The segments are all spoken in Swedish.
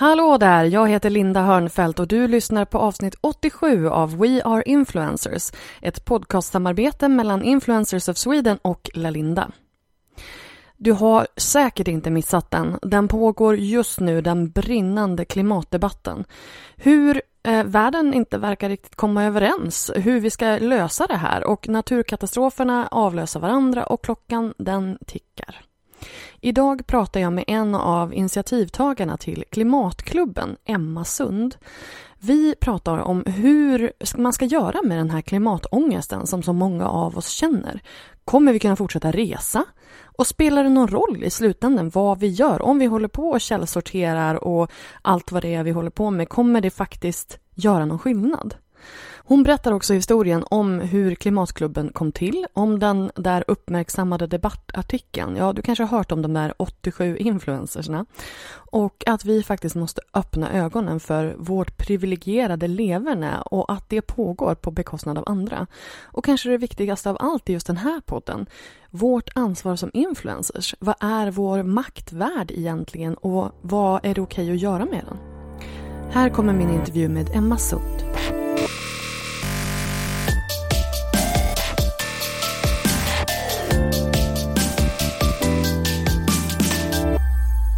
Hallå där, jag heter Linda Hörnfeldt och du lyssnar på avsnitt 87 av We Are Influencers, ett podcastsamarbete mellan Influencers of Sweden och Lalinda. Du har säkert inte missat den. Den pågår just nu, den brinnande klimatdebatten. Hur eh, världen inte verkar riktigt komma överens hur vi ska lösa det här och naturkatastroferna avlöser varandra och klockan den tickar. Idag pratar jag med en av initiativtagarna till Klimatklubben, Emma Sund. Vi pratar om hur man ska göra med den här klimatångesten som så många av oss känner. Kommer vi kunna fortsätta resa? Och spelar det någon roll i slutändan vad vi gör? Om vi håller på och källsorterar och allt vad det är vi håller på med, kommer det faktiskt göra någon skillnad? Hon berättar också historien om hur Klimatklubben kom till, om den där uppmärksammade debattartikeln. Ja, du kanske har hört om de där 87 influencersna. Och att vi faktiskt måste öppna ögonen för vårt privilegierade leverne och att det pågår på bekostnad av andra. Och kanske det viktigaste av allt i just den här podden. Vårt ansvar som influencers. Vad är vår makt värd egentligen och vad är det okej att göra med den? Här kommer min intervju med Emma Sund.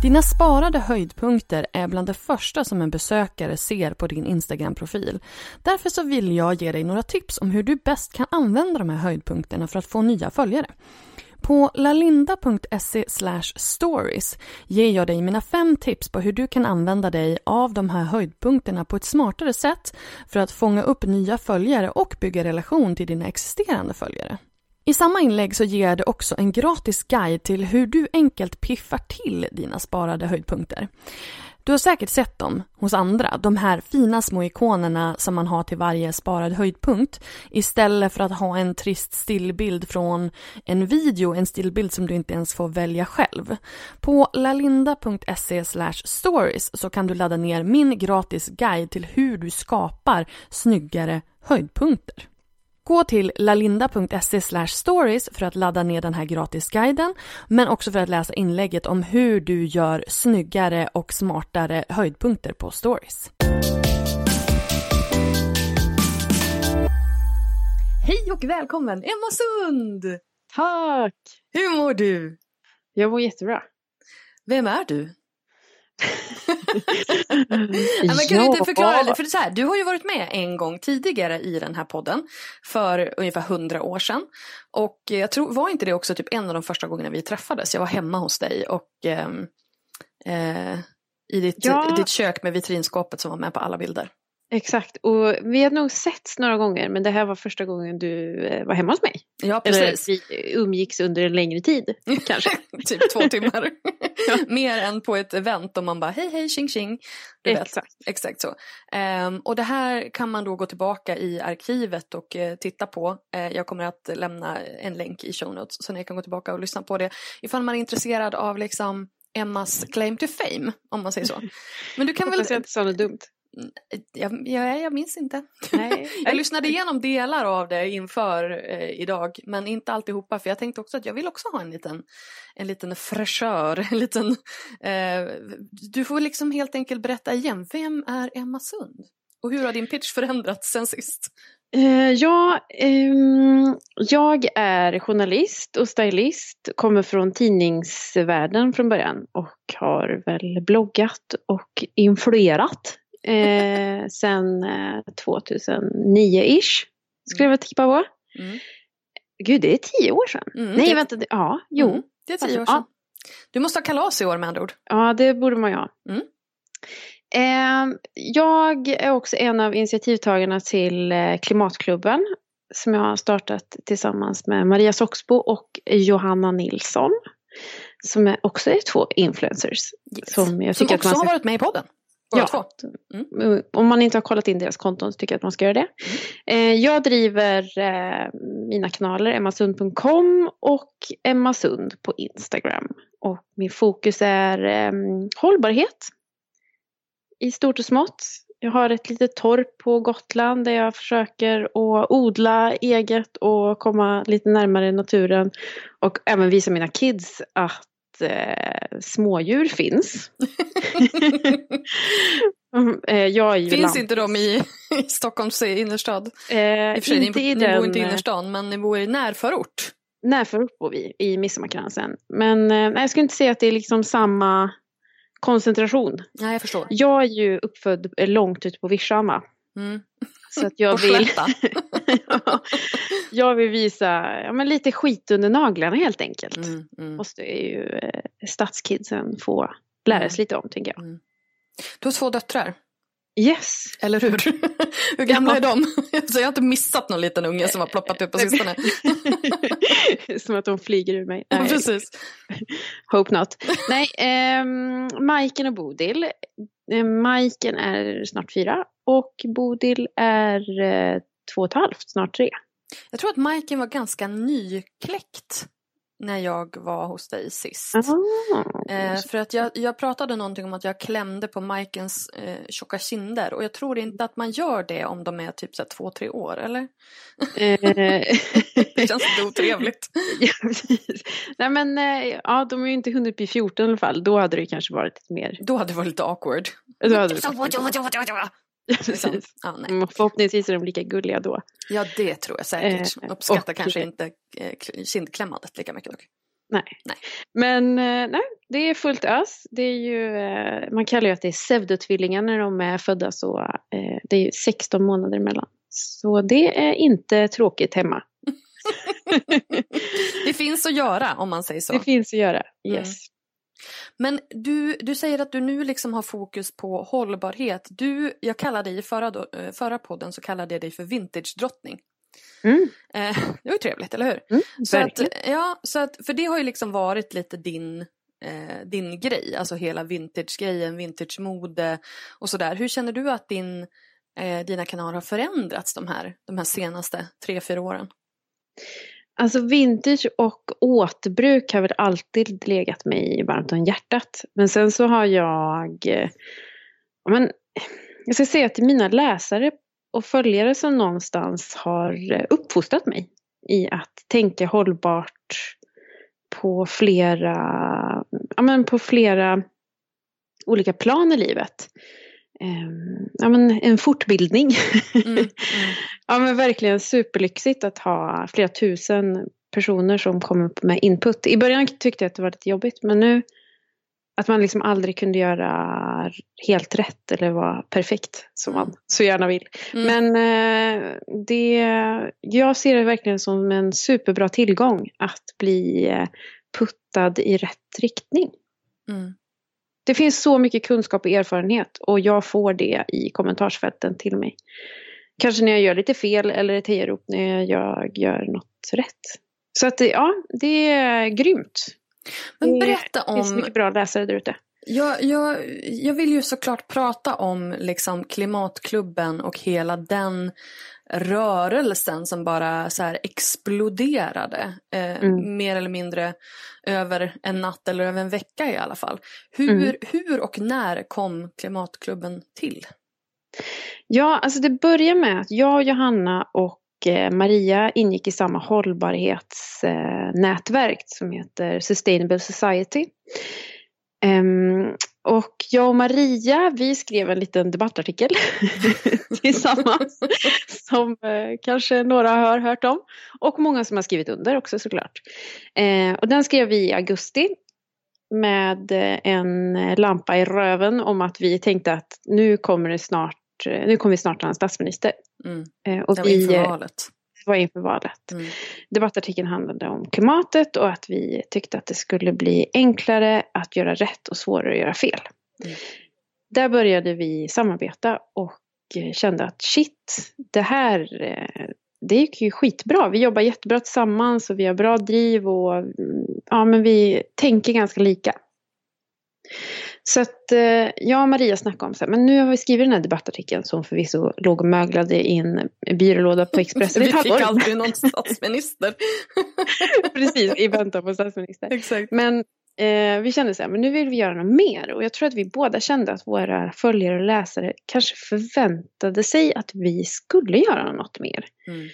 Dina sparade höjdpunkter är bland det första som en besökare ser på din Instagram-profil. Därför så vill jag ge dig några tips om hur du bäst kan använda de här höjdpunkterna för att få nya följare. På lalinda.se stories ger jag dig mina fem tips på hur du kan använda dig av de här höjdpunkterna på ett smartare sätt för att fånga upp nya följare och bygga relation till dina existerande följare. I samma inlägg så ger jag dig också en gratis guide till hur du enkelt piffar till dina sparade höjdpunkter. Du har säkert sett dem hos andra, de här fina små ikonerna som man har till varje sparad höjdpunkt istället för att ha en trist stillbild från en video, en stillbild som du inte ens får välja själv. På lalinda.se stories så kan du ladda ner min gratis guide till hur du skapar snyggare höjdpunkter. Gå till lalinda.se stories för att ladda ner den här gratisguiden men också för att läsa inlägget om hur du gör snyggare och smartare höjdpunkter på stories. Hej och välkommen Emma Sund! Tack! Hur mår du? Jag mår jättebra. Vem är du? ja, men kan du inte förklara? För så här, du har ju varit med en gång tidigare i den här podden för ungefär hundra år sedan. Och jag tror, var inte det också typ en av de första gångerna vi träffades? Jag var hemma hos dig och eh, eh, i ditt, Ja. ditt kök med vitrinskåpet som var med på alla bilder. Exakt, och vi har nog setts några gånger men det här var första gången du eh, var hemma hos mig. Ja, Eller precis. vi umgicks under en längre tid kanske. typ två timmar. Mer än på ett event om man bara hej hej tjing tjing. Du vet. Exakt. Exakt så. Ehm, och det här kan man då gå tillbaka i arkivet och eh, titta på. Eh, jag kommer att lämna en länk i show notes så ni kan gå tillbaka och lyssna på det. Ifall man är intresserad av liksom Emmas claim to fame, om man säger så. Men du kan väl... Hoppas jag inte sa något dumt. Jag, jag, jag minns inte. Nej. Jag lyssnade igenom delar av det inför eh, idag, men inte alltihopa, för jag tänkte också att jag vill också ha en liten, en liten fräschör, en liten... Eh, du får liksom helt enkelt berätta igen, vem är Emma Sund? Och hur har din pitch förändrats sen sist? Eh, ja, ehm, jag är journalist och stylist, kommer från tidningsvärlden från början och har väl bloggat och influerat eh, sen eh, 2009-ish, skulle jag väl tippa på. Mm. Gud, det är tio år sedan. Mm, Nej, det- vänta, det, ja, jo. Mm, det är tio år Ja. sedan. Du måste ha kalas i år med andra ord. Ja, det borde man ju ha. Mm. Eh, jag är också en av initiativtagarna till eh, Klimatklubben som jag har startat tillsammans med Maria Soxbo och Johanna Nilsson. Som är också är två influencers. Som jag Som också att man har ska... varit med i podden. Ja. två. Mm. Om man inte har kollat in deras konton så tycker jag att man ska göra det. Eh, jag driver eh, mina kanaler emmasund.com och emmasund på Instagram. Och min fokus är eh, hållbarhet. I stort och smått. Jag har ett litet torp på Gotland där jag försöker att odla eget och komma lite närmare naturen. Och även visa mina kids att eh, smådjur finns. Mm, eh, Finns lant- inte de i, i Stockholms innerstad? Eh, I och för sig, inte ni, i ni bor den inte i eh, innerstan, men ni bor i närförort. närförort bor vi i Midsommarkransen. Men eh, jag skulle inte säga att det är liksom samma koncentration. Nej, jag förstår. Jag är ju uppfödd eh, långt ute på Vischama. Mm. Så att jag vill. jag vill visa ja, men lite skit under naglarna helt enkelt. Mm, mm. Måste ju eh, stadskidsen få lära sig lite om tänker jag. Du har två döttrar, Yes! eller hur? hur gamla Ja. är de? Så jag har inte missat någon liten unge som har ploppat upp på sistone. Som att de flyger ur mig. Nej. Precis. Hope not. Nej, ehm, Majken och Bodil. Eh, Majken är snart fyra och Bodil är eh, två och ett halvt, snart tre. Jag tror att Majken var ganska nykläckt när jag var hos dig sist. Ah. Eh, för att jag, jag pratade någonting om att jag klämde på Majkens eh, tjocka kinder och jag tror inte att man gör det om de är typ så här två, tre år, eller? Eh, Det känns lite otrevligt. ja, precis. Nej men eh, ja, de är ju inte hunnit bli 14 i alla fall. Då hade det kanske varit lite mer. Då hade det varit lite awkward. Då hade det varit, precis. Ja, nej. Mm, Förhoppningsvis är de lika gulliga då. ja, det tror jag säkert. Eh, Uppskattar och- kanske inte eh, kindklämmandet lika mycket dock. Nej. Nej. Men eh, nej, det är fullt ös. Det är ju, man kallar ju att det är pseudotvillingar när de är födda så det är ju 16 månader emellan. Så det är inte tråkigt hemma. Det finns att göra om man säger så. Det finns att göra. Mm. Yes. Men du, du säger att du nu liksom har fokus på hållbarhet. Du, jag kallade dig i förra, eh, förra podden så kallade jag dig för vintage-drottning. Mm. Eh, det var ju trevligt, eller hur? Mm, så att, ja, så att, för det har ju liksom varit lite din, eh, din grej, alltså hela vintage-grejen, vintage-mode och sådär. Hur känner du att din, eh, dina kanaler har förändrats de här, de här senaste tre, fyra åren? Alltså vintage och återbruk har väl alltid legat mig varmt om hjärtat. Men sen så har jag, eh, men, jag ska säga till mina läsare och följare som någonstans har eh, uppfostrat mig i att tänka hållbart på flera, ja, men på flera olika plan i livet. Ehm, ja, men en fortbildning. Mm, mm. Ja men verkligen superlyxigt att ha flera tusen personer som kommer med input. I början tyckte jag att det var lite jobbigt men nu att man liksom aldrig kunde göra helt rätt eller vara perfekt som man så gärna vill. Mm. Men eh, det, jag ser det verkligen som en superbra tillgång att bli eh, puttad i rätt riktning. Mm. Det finns så mycket kunskap och erfarenhet och jag får det i kommentarsfälten till mig. Kanske när jag gör lite fel eller ett hejarop när jag gör något rätt. Så att ja, det är grymt. Men Det berätta finns om, mycket bra läsare där ute. Jag, jag, jag vill ju såklart prata om liksom klimatklubben och hela den rörelsen som bara så här exploderade. Eh, Mm. Mer eller mindre över en natt eller över en vecka i alla fall. Hur, Mm. hur och när kom klimatklubben till? Ja, alltså det börjar med att jag, Johanna och eh, Maria ingick i samma hållbarhetsnätverk som heter Sustainable Society. Um, och jag och Maria, vi skrev en liten debattartikel tillsammans. som eh, kanske några har hört om. Och många som har skrivit under också såklart. Eh, och den skrev vi i augusti. Med eh, en lampa i röven om att vi tänkte att nu kommer det snart, eh, nu kommer vi snart ha en statsminister. Mm. Eh, och Det var vi, inför valet. Var inför valet. Mm. Debattartikeln handlade om klimatet och att vi tyckte att det skulle bli enklare att göra rätt och svårare att göra fel. Mm. Där började vi samarbeta och eh, kände att shit, det här eh, det gick ju skitbra. Vi jobbar jättebra tillsammans och vi har bra driv och mm, ja, men vi tänker ganska lika. Så att eh, jag och Maria snackade om så här, men nu har vi skrivit den här debattartikeln som förvisso låg och möglade i en byrålåda på Expressen Vi fick aldrig någon statsminister. Precis, i väntan på statsminister. Exakt. Men eh, vi kände så här, men nu vill vi göra något mer. Och jag tror att vi båda kände att våra följare och läsare kanske förväntade sig att vi skulle göra något mer. Mm.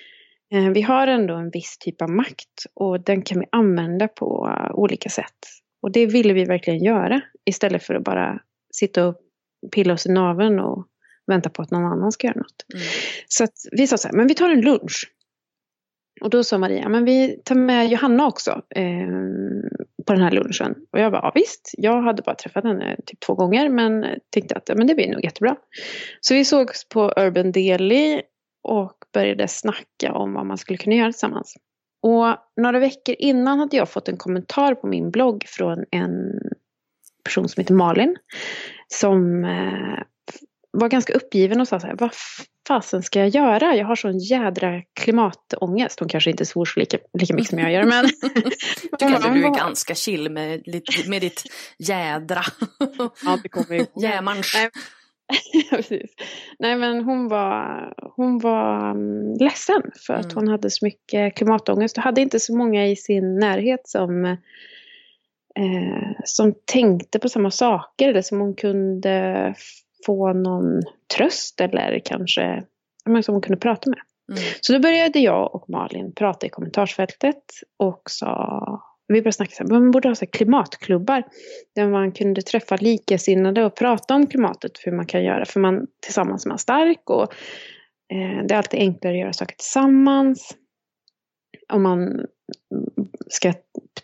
Eh, vi har ändå en viss typ av makt och den kan vi använda på olika sätt. Och det ville vi verkligen göra istället för att bara sitta och pilla oss i naveln och vänta på att någon annan ska göra något. Mm. Så att vi sa så här, men vi tar en lunch. Och då sa Maria, men vi tar med Johanna också eh, på den här lunchen. Och jag bara, ja, visst. Jag hade bara träffat henne typ två gånger men tänkte att men det blir nog jättebra. Så vi sågs på Urban Deli och började snacka om vad man skulle kunna göra tillsammans. Och några veckor innan hade jag fått en kommentar på min blogg från en person som heter Malin. Som eh, var ganska uppgiven och sa så här, vad fasen ska jag göra? Jag har sån jädra klimatångest. Hon kanske inte svor så lika, lika mycket som jag gör men... Du kanske du är ganska chill med, lite- med ditt jädra. Ja, det kommer ju. Jämans. Nej. Precis. Nej men hon var, hon var mm, ledsen för att Mm. hon hade så mycket klimatångest och hade inte så många i sin närhet som, eh, som tänkte på samma saker eller som hon kunde få någon tröst eller kanske men som hon kunde prata med. Mm. Så då började jag och Malin prata i kommentarsfältet och sa, vi började snacka så här, man borde ha så här klimatklubbar där man kunde träffa likasinnade och prata om klimatet, hur man kan göra, för man tillsammans är man stark och eh, det är alltid enklare att göra saker tillsammans. Om man ska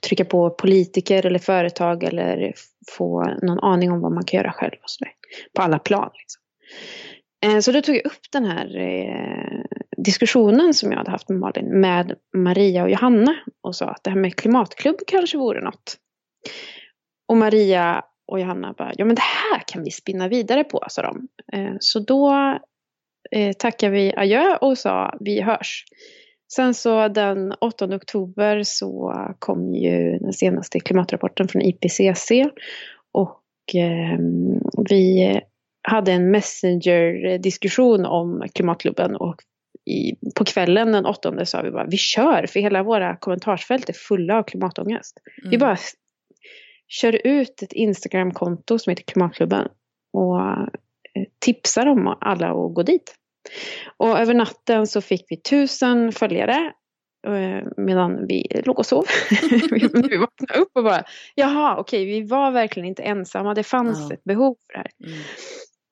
trycka på politiker eller företag eller få någon aning om vad man kan göra själv och så där, på alla plan. Liksom. Eh, Så då tog jag upp den här eh, diskussionen som jag hade haft med Malin med Maria och Johanna och sa att det här med klimatklubb kanske vore något. Och Maria och Johanna bara, ja men det här kan vi spinna vidare på, sa de. Eh, så då eh, tackade vi adjö och sa vi hörs. Sen så den 8 oktober så kom ju den senaste klimatrapporten från IPCC och ehm, vi hade en messenger-diskussion om klimatklubben och i, på kvällen den 8 sa vi bara vi kör för hela våra kommentarsfält är fulla av klimatångest. Vi bara kör ut ett Instagram-konto som heter Klimatklubben och eh, tipsar om alla att gå dit. Och över natten så fick vi tusen följare eh, medan vi låg och sov. vi vaknade upp och bara, jaha okej vi var verkligen inte ensamma, det fanns Ja. ett behov för det här. Mm.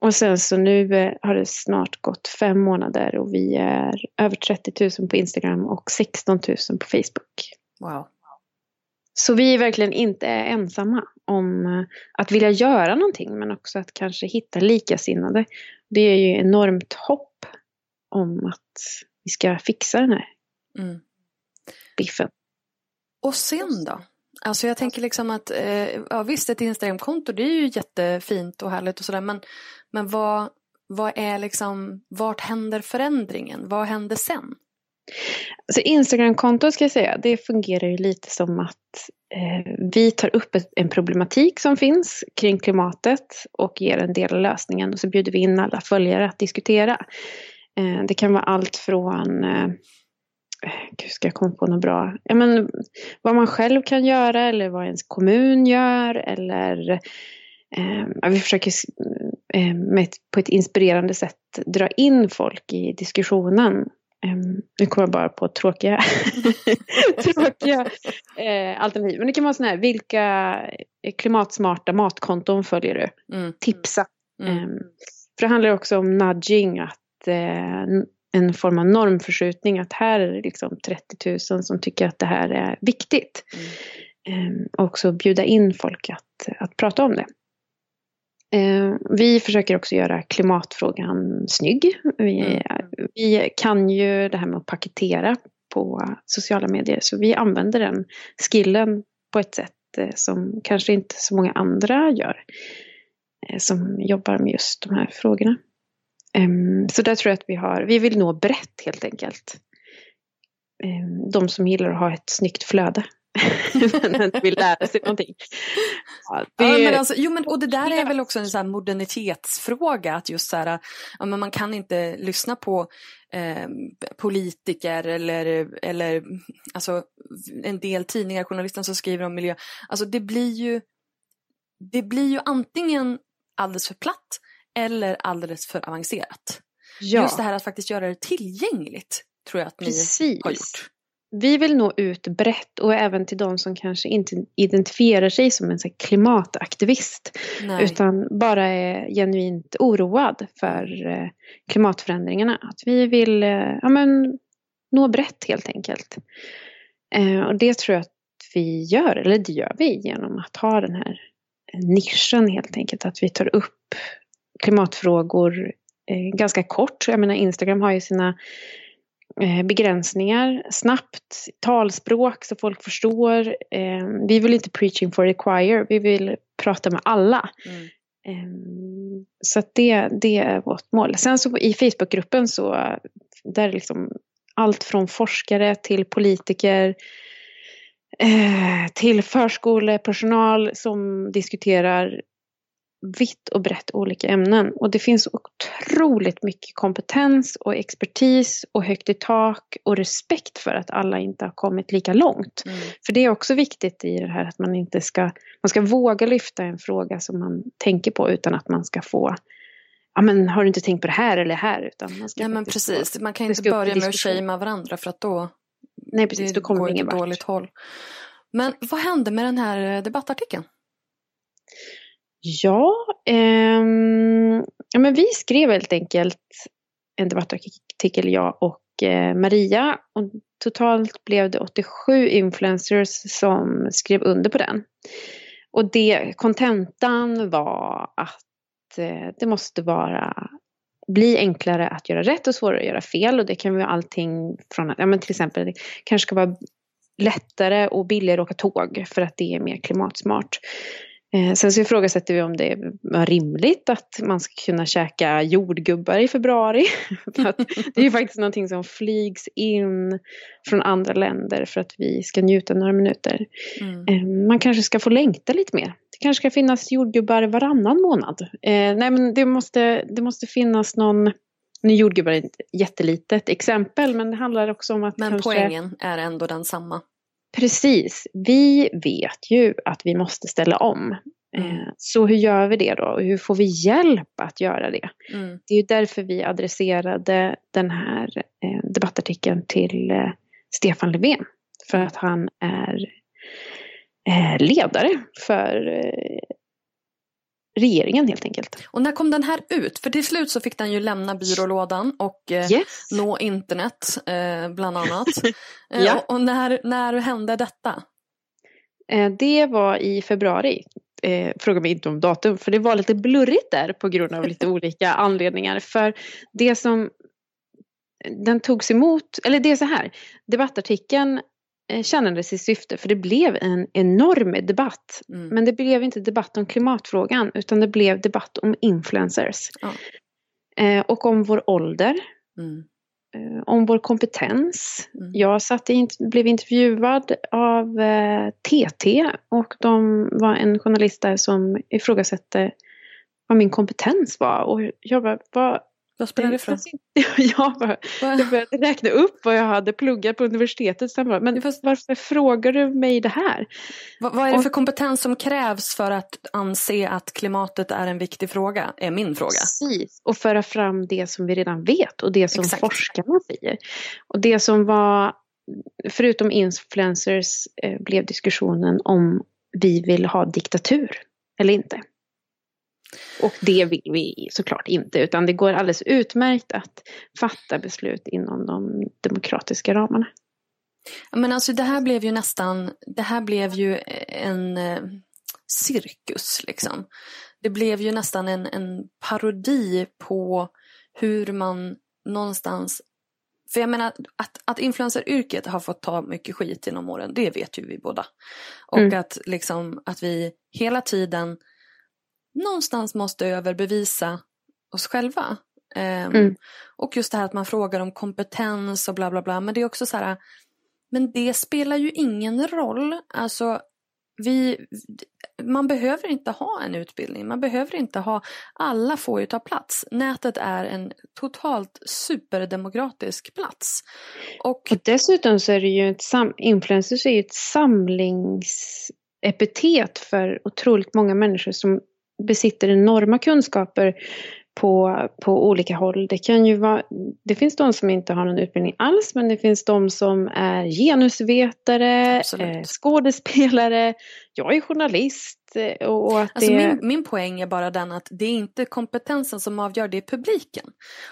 Och sen så nu eh, har det snart gått fem månader och vi är över 30 000 på Instagram och 16 000 på Facebook. Wow. Så vi är verkligen inte ensamma om eh, att vilja göra någonting men också att kanske hitta likasinnade. Det är ju enormt hopp om att vi ska fixa den här Mm. biffen. Och sen då? Alltså jag tänker liksom att, eh, ja visst ett Instagramkonto det är ju jättefint och härligt och sådär men, men vad, vad är liksom, vart händer förändringen? Vad händer sen? Alltså Instagramkontot ska jag säga, det fungerar ju lite som att eh, vi tar upp ett, en problematik som finns kring klimatet och ger en del av lösningen och så bjuder vi in alla följare att diskutera. Eh, det kan vara allt från eh, Gud, ska jag komma på något bra? Ja, men, vad man själv kan göra eller vad ens kommun gör eller eh, vi försöker eh, ett, på ett inspirerande sätt dra in folk i diskussionen. Eh, nu kommer jag bara på tråkiga, tråkiga eh, alternativ. Men det kan vara sådana här, vilka klimatsmarta matkonton följer du? Mm. Tipsa. Mm. Eh, för det handlar också om nudging, att eh, en form av normförskjutning, att här är det liksom 30 000 som tycker att det här är viktigt. Mm. och också bjuda in folk att, att prata om det. Eh, vi försöker också göra klimatfrågan snygg. Vi, Mm. vi kan ju det här med att paketera på sociala medier så vi använder den skillen på ett sätt eh, som kanske inte så många andra gör. eh, Som jobbar med just de här frågorna. Ehm, Så där tror jag att vi har, vi vill nå brett helt enkelt. Ehm, De som gillar att ha ett snyggt flöde. Men inte vill lära sig någonting. Ja, det- Ja, men alltså, jo, men, och det där är väl också en så modernitetsfråga. Att just så här, ja, men man kan inte lyssna på eh, politiker eller, eller alltså, en del tidningar, journalister som skriver om miljö. Alltså det blir ju, det blir ju antingen alldeles för platt eller alldeles för avancerat. ja. Just det här att faktiskt göra det tillgängligt tror jag att ni Precis. har gjort. Vi vill nå ut brett och även till de som kanske inte identifierar sig som en klimataktivist. Nej. Utan bara är genuint oroad för eh, klimatförändringarna. Att vi vill eh, ja, men, nå brett helt enkelt. Eh, och det tror jag att vi gör, eller det gör vi genom att ha den här nischen helt enkelt. Att vi tar upp klimatfrågor eh, ganska kort. Jag menar Instagram har ju sina eh, begränsningar. Snabbt, talspråk så folk förstår. Eh, vi vill inte preaching for the choir, vi vill prata med alla. Mm. Så det, det är vårt mål. Sen så i Facebookgruppen så där är liksom allt från forskare till politiker till förskolepersonal som diskuterar vitt och brett olika ämnen. Och det finns otroligt mycket kompetens och expertis och högt i tak och respekt för att alla inte har kommit lika långt. Mm. För det är också viktigt i det här att man inte ska, man ska våga lyfta en fråga som man tänker på utan att man ska få Ja men har du inte tänkt på det här eller det här? Utan man ska Nej men precis, man kan det inte börja med att shamea varandra för att då Nej precis, det då kommer åt ingen vart. dåligt håll. Men vad hände med den här debattartikeln? Ja, ehm, ja, men vi skrev helt enkelt en debattartikel, jag och eh, Maria. Och totalt blev det 87 influencers som skrev under på den. Och det, kontentan var att eh, det måste vara bli enklare att göra rätt och svårare att göra fel. Och det kan vara allting från att, ja men till exempel, det kanske ska vara lättare och billigare att åka tåg för att det är mer klimatsmart. Eh, sen så ifrågasätter vi om det är rimligt att man ska kunna käka jordgubbar i februari. Det är ju faktiskt någonting som flygs in från andra länder för att vi ska njuta några minuter. Mm. Eh, man kanske ska få längta lite mer. Det kanske ska finnas jordgubbar varannan månad. Eh, nej men det måste, det måste finnas någon nu är jordgubbar ett jättelitet exempel men det handlar också om att Men kanske... poängen är ändå densamma. Precis. Vi vet ju att vi måste ställa om. Mm. Eh, Så hur gör vi det då? Och hur får vi hjälp att göra det? Mm. Det är ju därför vi adresserade den här eh, debattartikeln till eh, Stefan Löfven. För att han är ledare för regeringen helt enkelt. Och när kom den här ut? För till slut så fick den ju lämna byrålådan och eh, Yes. nå internet eh, bland annat. Eh, Ja. och, och när, när hände detta? Eh, Det var i februari. Eh, fråga mig inte om datum, för det var lite blurrigt där på grund av lite olika anledningar. För det som den togs emot, eller det är så här, debattartikeln eh, tjänade sitt syfte för det blev en enorm debatt. Mm. Men det blev inte debatt om klimatfrågan utan det blev debatt om influencers. Ja. Eh, och om vår ålder, Mm. eh, om vår kompetens. Mm. Jag satt i, blev intervjuad av eh, TT och de var en journalist där som ifrågasatte vad min kompetens var. Och jag bara, vad, Vad spelar det för? Jag, bara, jag började räkna upp vad jag hade pluggat på universitetet. Sen bara, men varför frågar du mig det här? Vad, vad är det för kompetens som krävs för att anse att klimatet är en viktig fråga? Är min fråga. Precis, och föra fram det som vi redan vet och det som Exakt. forskarna säger. Och det som var, förutom influencers, eh, blev diskussionen om vi vill ha diktatur eller inte. Och det vill vi såklart inte, utan det går alldeles utmärkt att fatta beslut inom de demokratiska ramarna. Men alltså det här blev ju nästan, det här blev ju en eh, cirkus liksom. Det blev ju nästan en, en parodi på hur man någonstans för jag menar att, att influenceryrket har fått ta mycket skit genom åren, det vet ju vi båda. Och mm. att, liksom, att vi hela tiden någonstans måste överbevisa oss själva. Um, mm. Och just det här att man frågar om kompetens och bla bla bla. Men det är också så här, men det spelar ju ingen roll. Alltså, vi, man behöver inte ha en utbildning, man behöver inte ha, alla får ju ta plats. Nätet är en totalt superdemokratisk plats. Och, och dessutom så är det ju ett, sam, influencers är ju ett samlingsepitet för otroligt många människor som besitter enorma kunskaper på, på olika håll. Det, kan ju vara, det finns de som inte har någon utbildning alls men det finns de som är genusvetare, eh, skådespelare, jag är journalist. Eh, och, och att alltså det... min, min poäng är bara den att det är inte kompetensen som avgör, det är publiken.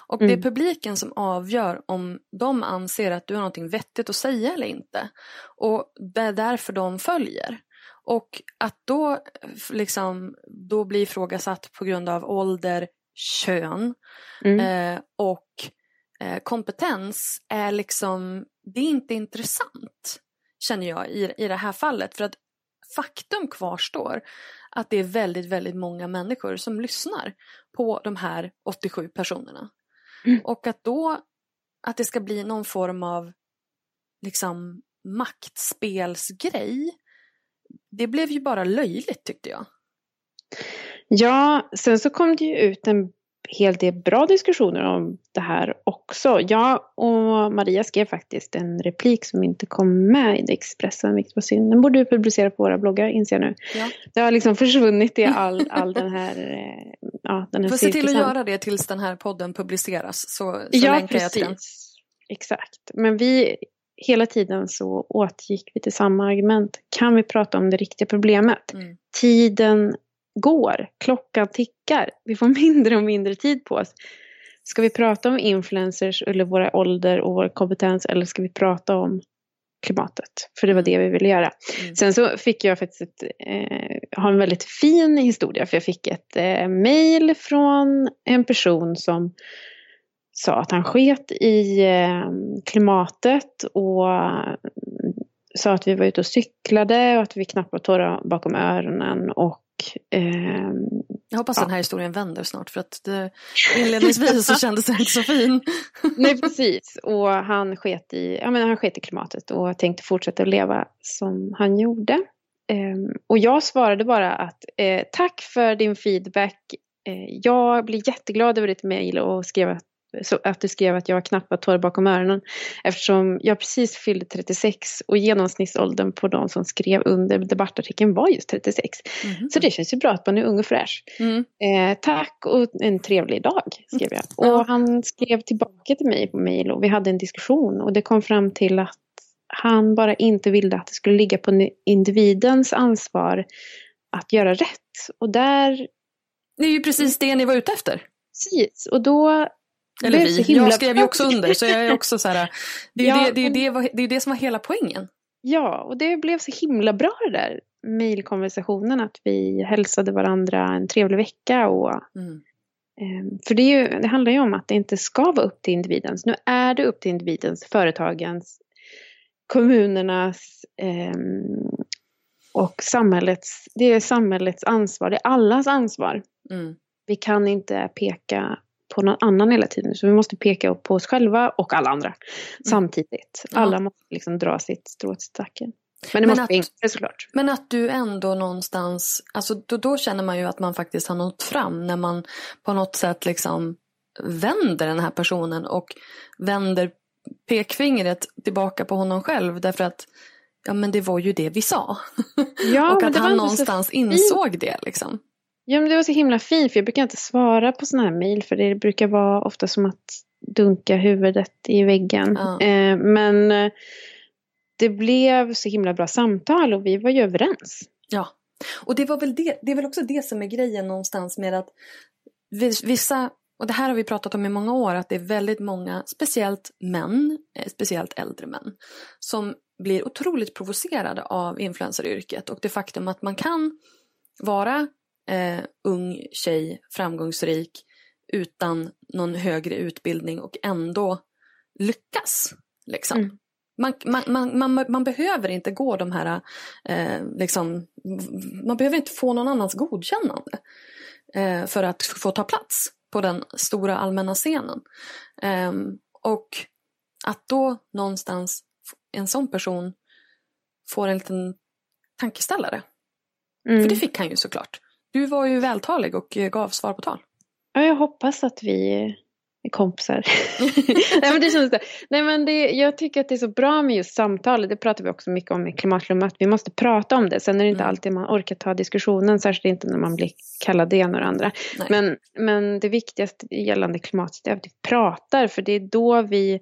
Och mm. det är mm. publiken som avgör om de anser att du har någonting vettigt att säga eller inte. Och det är därför de följer. Och att då, liksom, då bli ifrågasatt på grund av ålder, kön mm. eh, och eh, kompetens är liksom, det är inte intressant känner jag i, i det här fallet. För att faktum kvarstår att det är väldigt, väldigt många människor som lyssnar på de här 87 personerna. Mm. Och att då, att det ska bli någon form av liksom maktspelsgrej det blev ju bara löjligt tyckte jag. Ja, sen så kom det ju ut en hel del bra diskussioner om det här också. Jag och Maria skrev faktiskt en replik som inte kom med i Expressen, vilket var synd. Den borde vi publicera på våra bloggar, inser jag nu. Ja. Det har liksom försvunnit i all, all den här eh, ja, den här Får se till att göra det tills den här podden publiceras, så, så ja, länkar precis. jag till den. Exakt, men vi hela tiden så återgick vi till samma argument. Kan vi prata om det riktiga problemet? Mm. Tiden går, klockan tickar. Vi får mindre och mindre tid på oss. Ska vi prata om influencers eller våra ålder och vår kompetens eller ska vi prata om klimatet? För det var det vi ville göra. Mm. Sen så fick jag faktiskt ett, eh, ha en väldigt fin historia för jag fick ett eh, mail från en person som sa att han sket i eh, klimatet och mm, sa att vi var ute och cyklade och att vi knappt var torra bakom öronen och eh, jag hoppas ja. den här historien vänder snart för att det, inledningsvis så kändes den inte så fin. Nej precis och han sket, i, ja, men han sket i klimatet och tänkte fortsätta att leva som han gjorde. Eh, och jag svarade bara att eh, tack för din feedback. Eh, jag blir jätteglad över ditt mejl och skrev att så att du skrev att jag var knappt torr bakom öronen. Eftersom jag precis fyllde 36 och genomsnittsåldern på de som skrev under debattartikeln var just 36. Mm. Så det känns ju bra att man är ung och fräsch. Mm. Eh, tack och en trevlig dag skrev jag. Och han skrev tillbaka till mig på mejl och vi hade en diskussion och det kom fram till att han bara inte ville att det skulle ligga på individens ansvar att göra rätt. Och där... Det är ju precis det ni var ute efter. Precis, och då eller vi, jag skrev ju också under så jag är också så här, det är ju ja, det, det, det, det, det som var hela poängen. Ja, och det blev så himla bra det där mejlkonversationen att vi hälsade varandra en trevlig vecka och mm. eh, för det, ju, det handlar ju om att det inte ska vara upp till individens. Nu är det upp till individens, företagens, kommunernas eh, och samhällets, det är samhällets ansvar, det är allas ansvar. Mm. Vi kan inte peka på någon annan hela tiden. Så vi måste peka på oss själva och alla andra mm. samtidigt. Alla ja. måste liksom dra sitt strå till stacken. Men det men måste att, bli såklart. Men att du ändå någonstans, alltså då, då, känner man ju att man faktiskt har nått fram när man på något sätt liksom vänder den här personen och vänder pekfingret tillbaka på honom själv därför att ja men det var ju det vi sa. Ja, och att han inte någonstans insåg det liksom. Ja, men det var så himla fint för jag brukar inte svara på sådana här mejl för det brukar vara ofta som att dunka huvudet i väggen. Ja. Eh, men eh, det blev så himla bra samtal och vi var ju överens. Ja, och det, var väl det, det är väl också det som är grejen någonstans med att vis- vissa, och det här har vi pratat om i många år, att det är väldigt många, speciellt män, eh, speciellt äldre män, som blir otroligt provocerade av influenceryrket och det faktum att man kan vara eh, ung tjej, framgångsrik, utan någon högre utbildning och ändå lyckas. Liksom. Mm. Man, man, man, man, behöver inte gå de här, eh, liksom, man behöver inte få någon annans godkännande eh, för att få ta plats på den stora allmänna scenen. Ehm, och att då någonstans en sån person får en liten tankeställare. Mm. För det fick han ju såklart. Du var ju vältalig och gav svar på tal. Ja, jag hoppas att vi är kompisar. Nej, men det känns det. Nej, men det, jag tycker att det är så bra med just samtal. Det pratar vi också mycket om i Klimatlummet. Att vi måste prata om det. Sen är det inte Mm. alltid man orkar ta diskussionen. Särskilt inte när man blir kallad det ena och det andra. Nej. Men, men det viktigaste gällande klimatet är att vi pratar. För det är då vi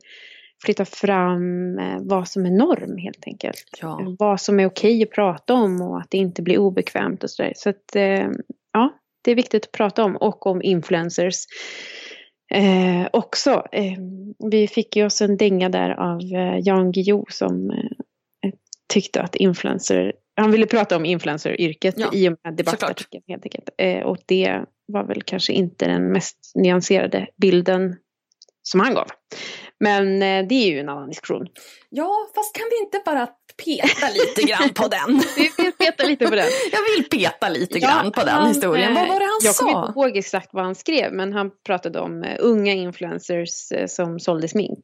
flyttar fram eh, vad som är norm helt enkelt. Ja. Vad som är okej att prata om och att det inte blir obekvämt och sådär. Så att eh, ja, det är viktigt att prata om. Och om influencers. Eh, också. Eh, vi fick ju oss en dänga där av eh, Jan Guillou som eh, tyckte att influencer, han ville prata om influenceryrket Ja, i och med debattartikeln helt enkelt. Och det var väl kanske inte den mest nyanserade bilden som han gav. Men eh, det är ju en annan diskussion. ja, fast kan vi inte bara peta lite grann på den? Vi vill peta lite på den. Jag vill peta lite Ja, grann på den han, historien. Vad eh, var det han jag kommer sa? inte ihåg exakt vad han skrev men han pratade om eh, unga influencers eh, som sålde smink.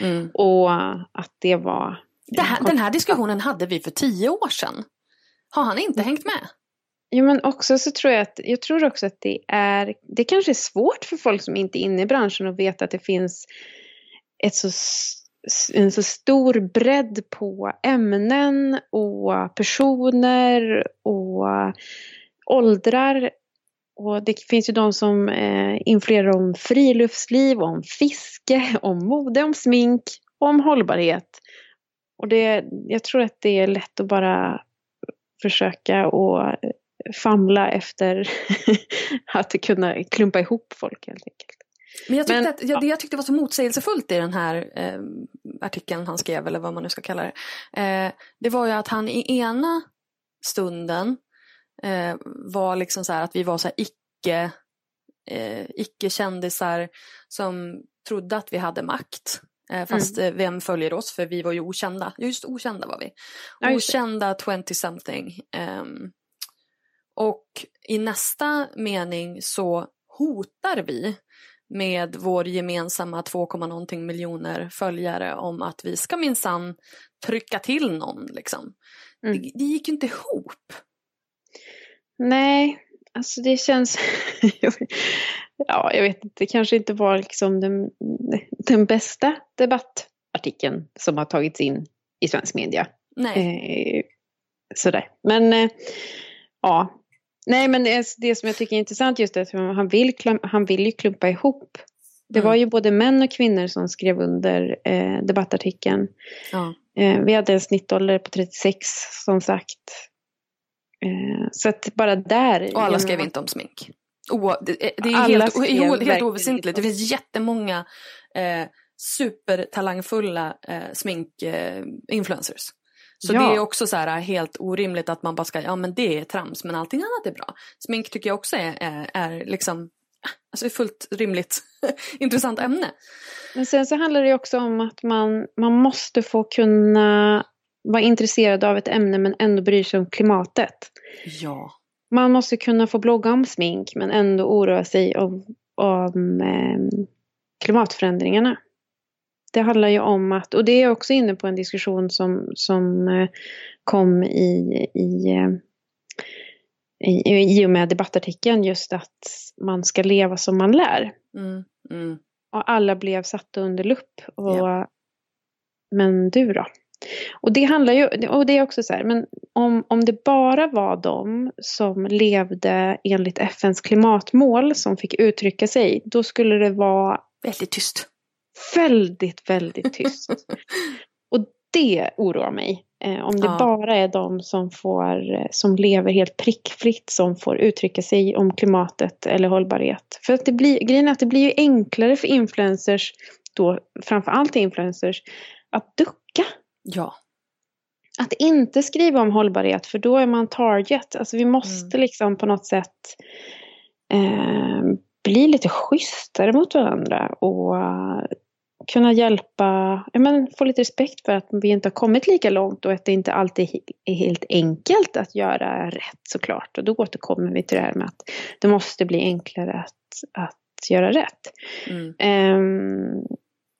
Mm. Och eh, att det var... Här, den här diskussionen hade vi för tio år sedan. Har han inte hängt med? Jo men också så tror jag att, jag tror också att det är, det kanske är svårt för folk som inte är inne i branschen att veta att det finns ett så, en så stor bredd på ämnen och personer och åldrar. Och det finns ju de som eh, influerar om friluftsliv, om fiske, om mode, om smink, om hållbarhet. Och det, jag tror att det är lätt att bara försöka och famla efter att kunna klumpa ihop folk helt enkelt. Men jag tyckte, Men, att, jag, det jag tyckte var så motsägelsefullt i den här eh, artikeln han skrev, eller vad man nu ska kalla det. Eh, det var ju att han i ena stunden eh, var liksom så här att vi var så här icke, eh, icke-kändisar som trodde att vi hade makt. Eh, fast eh, vem följer oss? För vi var ju okända. Just okända var vi. Ja, okända 20-something. Ehm, och i nästa mening så hotar vi med vår gemensamma 2, någonting miljoner följare om att vi ska minsann trycka till någon. Liksom. Mm. Det, det gick ju inte ihop. Nej, alltså det känns... ja, jag vet inte, det kanske inte var liksom den, den bästa debattartikeln som har tagits in i svensk media. Nej. Eh, sådär. Men eh, ja. Nej men det, det som jag tycker är intressant just är att han vill, han vill ju klumpa ihop. Det Mm. var ju både män och kvinnor som skrev under eh, debattartikeln. Ja. Eh, vi hade en snittålder på 36 som sagt. Eh, så att bara där. Och alla skrev menar- inte om smink. O, det, det är Alla helt, helt, oväsentligt. Det finns jättemånga eh, supertalangfulla eh, sminkinfluencers. Så Ja. det är också så här helt orimligt att man bara ska, ja men det är trams men allting annat är bra. Smink tycker jag också är, är, är liksom, alltså ett fullt rimligt intressant ämne. Men sen så handlar det ju också om att man, man måste få kunna vara intresserad av ett ämne men ändå bry sig om klimatet. Ja. Man måste kunna få blogga om smink men ändå oroa sig om, om eh, klimatförändringarna. Det handlar ju om att, och det är också inne på en diskussion som, som eh, kom i, i, eh, i, i och med debattartikeln just att man ska leva som man lär. Mm. Mm. Och alla blev satta under lupp. Och, Ja. Men du då? Och det handlar ju, och det är också så här, men om, om det bara var de som levde enligt FNs klimatmål som fick uttrycka sig, då skulle det vara Väldigt tyst. Väldigt, väldigt tyst. och det oroar mig. Eh, om det Ja. bara är de som, får, eh, som lever helt prickfritt som får uttrycka sig om klimatet eller hållbarhet. För att det blir, grejen är att det blir ju enklare för influencers, då framförallt influencers, att ducka. Ja. Att inte skriva om hållbarhet för då är man target. Alltså vi måste Mm. liksom på något sätt eh, bli lite schysstare mot varandra och kunna hjälpa, ja, men få lite respekt för att vi inte har kommit lika långt och att det inte alltid är helt enkelt att göra rätt såklart. Och då återkommer vi till det här med att det måste bli enklare att, att göra rätt. Mm. Ehm,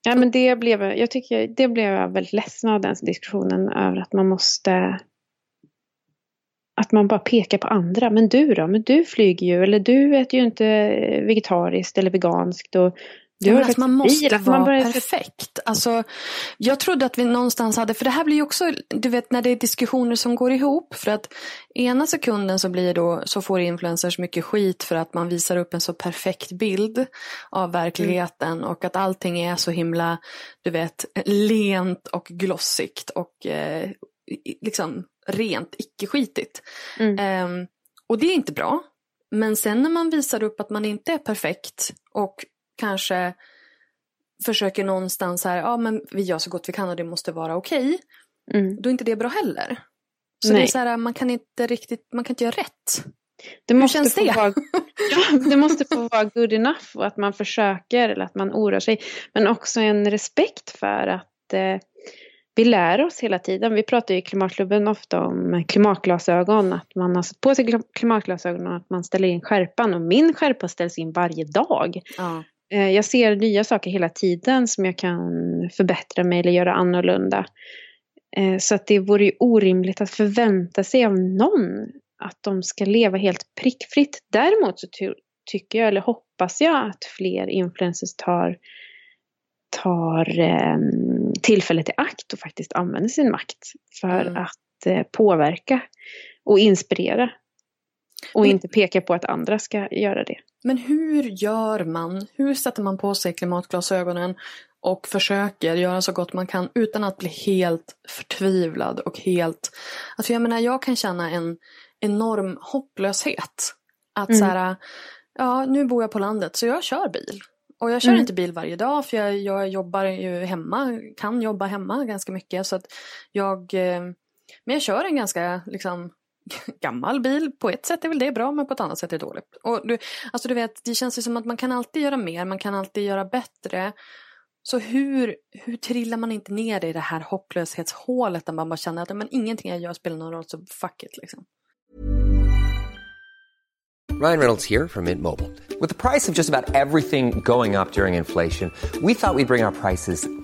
ja, men det blev, jag tycker, det blev jag väldigt ledsen av den diskussionen över att man måste att man bara pekar på andra. Men du då? Men du flyger ju, eller du äter ju inte vegetariskt eller veganskt. Och du Ja, har men att faktiskt man måste vara bara- perfekt. Alltså, jag trodde att vi någonstans hade, för det här blir ju också, du vet när det är diskussioner som går ihop. För att ena sekunden så blir då, så får influencers mycket skit för att man visar upp en så perfekt bild av verkligheten och att allting är så himla, du vet, lent och glossigt och eh, liksom rent, icke-skitigt. Mm. Ehm, och det är inte bra. Men sen när man visar upp att man inte är perfekt och kanske försöker någonstans här, ja men vi gör så gott vi kan och det måste vara okej. Mm. Då är inte det bra heller. Så Nej. det är så här, man kan inte riktigt, man kan inte göra rätt. Det måste känns få det? Vara, ja, det måste få vara good enough och att man försöker eller att man oroar sig. Men också en respekt för att eh, vi lär oss hela tiden. Vi pratar ju i Klimatklubben ofta om klimatglasögon. Att man har satt på sig klim- klimatglasögon och att man ställer in skärpan. Och min skärpa ställs in varje dag. Ja. Eh, Jag ser nya saker hela tiden som jag kan förbättra mig eller göra annorlunda. Eh, Så att det vore ju orimligt att förvänta sig av någon att de ska leva helt prickfritt. Däremot så ty- tycker jag, eller hoppas jag, att fler influencers tar, tar eh, tillfället i akt och faktiskt använder sin makt för Mm. att eh, påverka och inspirera. Och Men- inte peka på att andra ska göra det. Men hur gör man? Hur sätter man på sig klimatglasögonen och försöker göra så gott man kan utan att bli helt förtvivlad och helt... Alltså jag menar, jag kan känna en enorm hopplöshet. Att Mm. så här, ja nu bor jag på landet så jag kör bil. Och jag kör Mm. inte bil varje dag för jag, jag jobbar ju hemma, kan jobba hemma ganska mycket. Så att jag, eh, men jag kör en ganska liksom, gammal bil. På ett sätt är väl det bra men på ett annat sätt är det dåligt. Och du, alltså du vet, det känns ju som att man kan alltid göra mer, man kan alltid göra bättre. Så hur, hur trillar man inte ner i det här hopplöshetshålet där man bara känner att men ingenting jag gör spelar någon roll så fuck it liksom. Ryan Reynolds här från Mint Mobile. Med priset på nästan allt som går upp under inflationen, trodde vi att vi skulle bring våra priser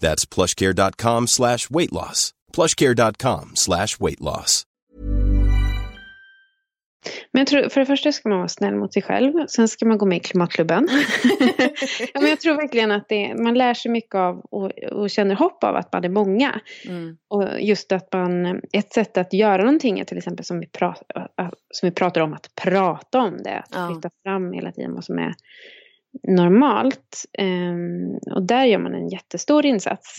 That's plushcare.com slash weight loss. plushcare.com slash weight loss. Men jag tror, för det första ska man vara snäll mot sig själv. Sen ska man gå med i klimatklubben. ja, men jag tror verkligen att det, man lär sig mycket av och, och känner hopp av att man är många. Mm. Och just att man, ett sätt att göra någonting är till exempel som vi, pra, som vi pratar om, att prata om det. Att Ja. flytta fram hela tiden vad som är normalt. Ehm, och där gör man en jättestor insats.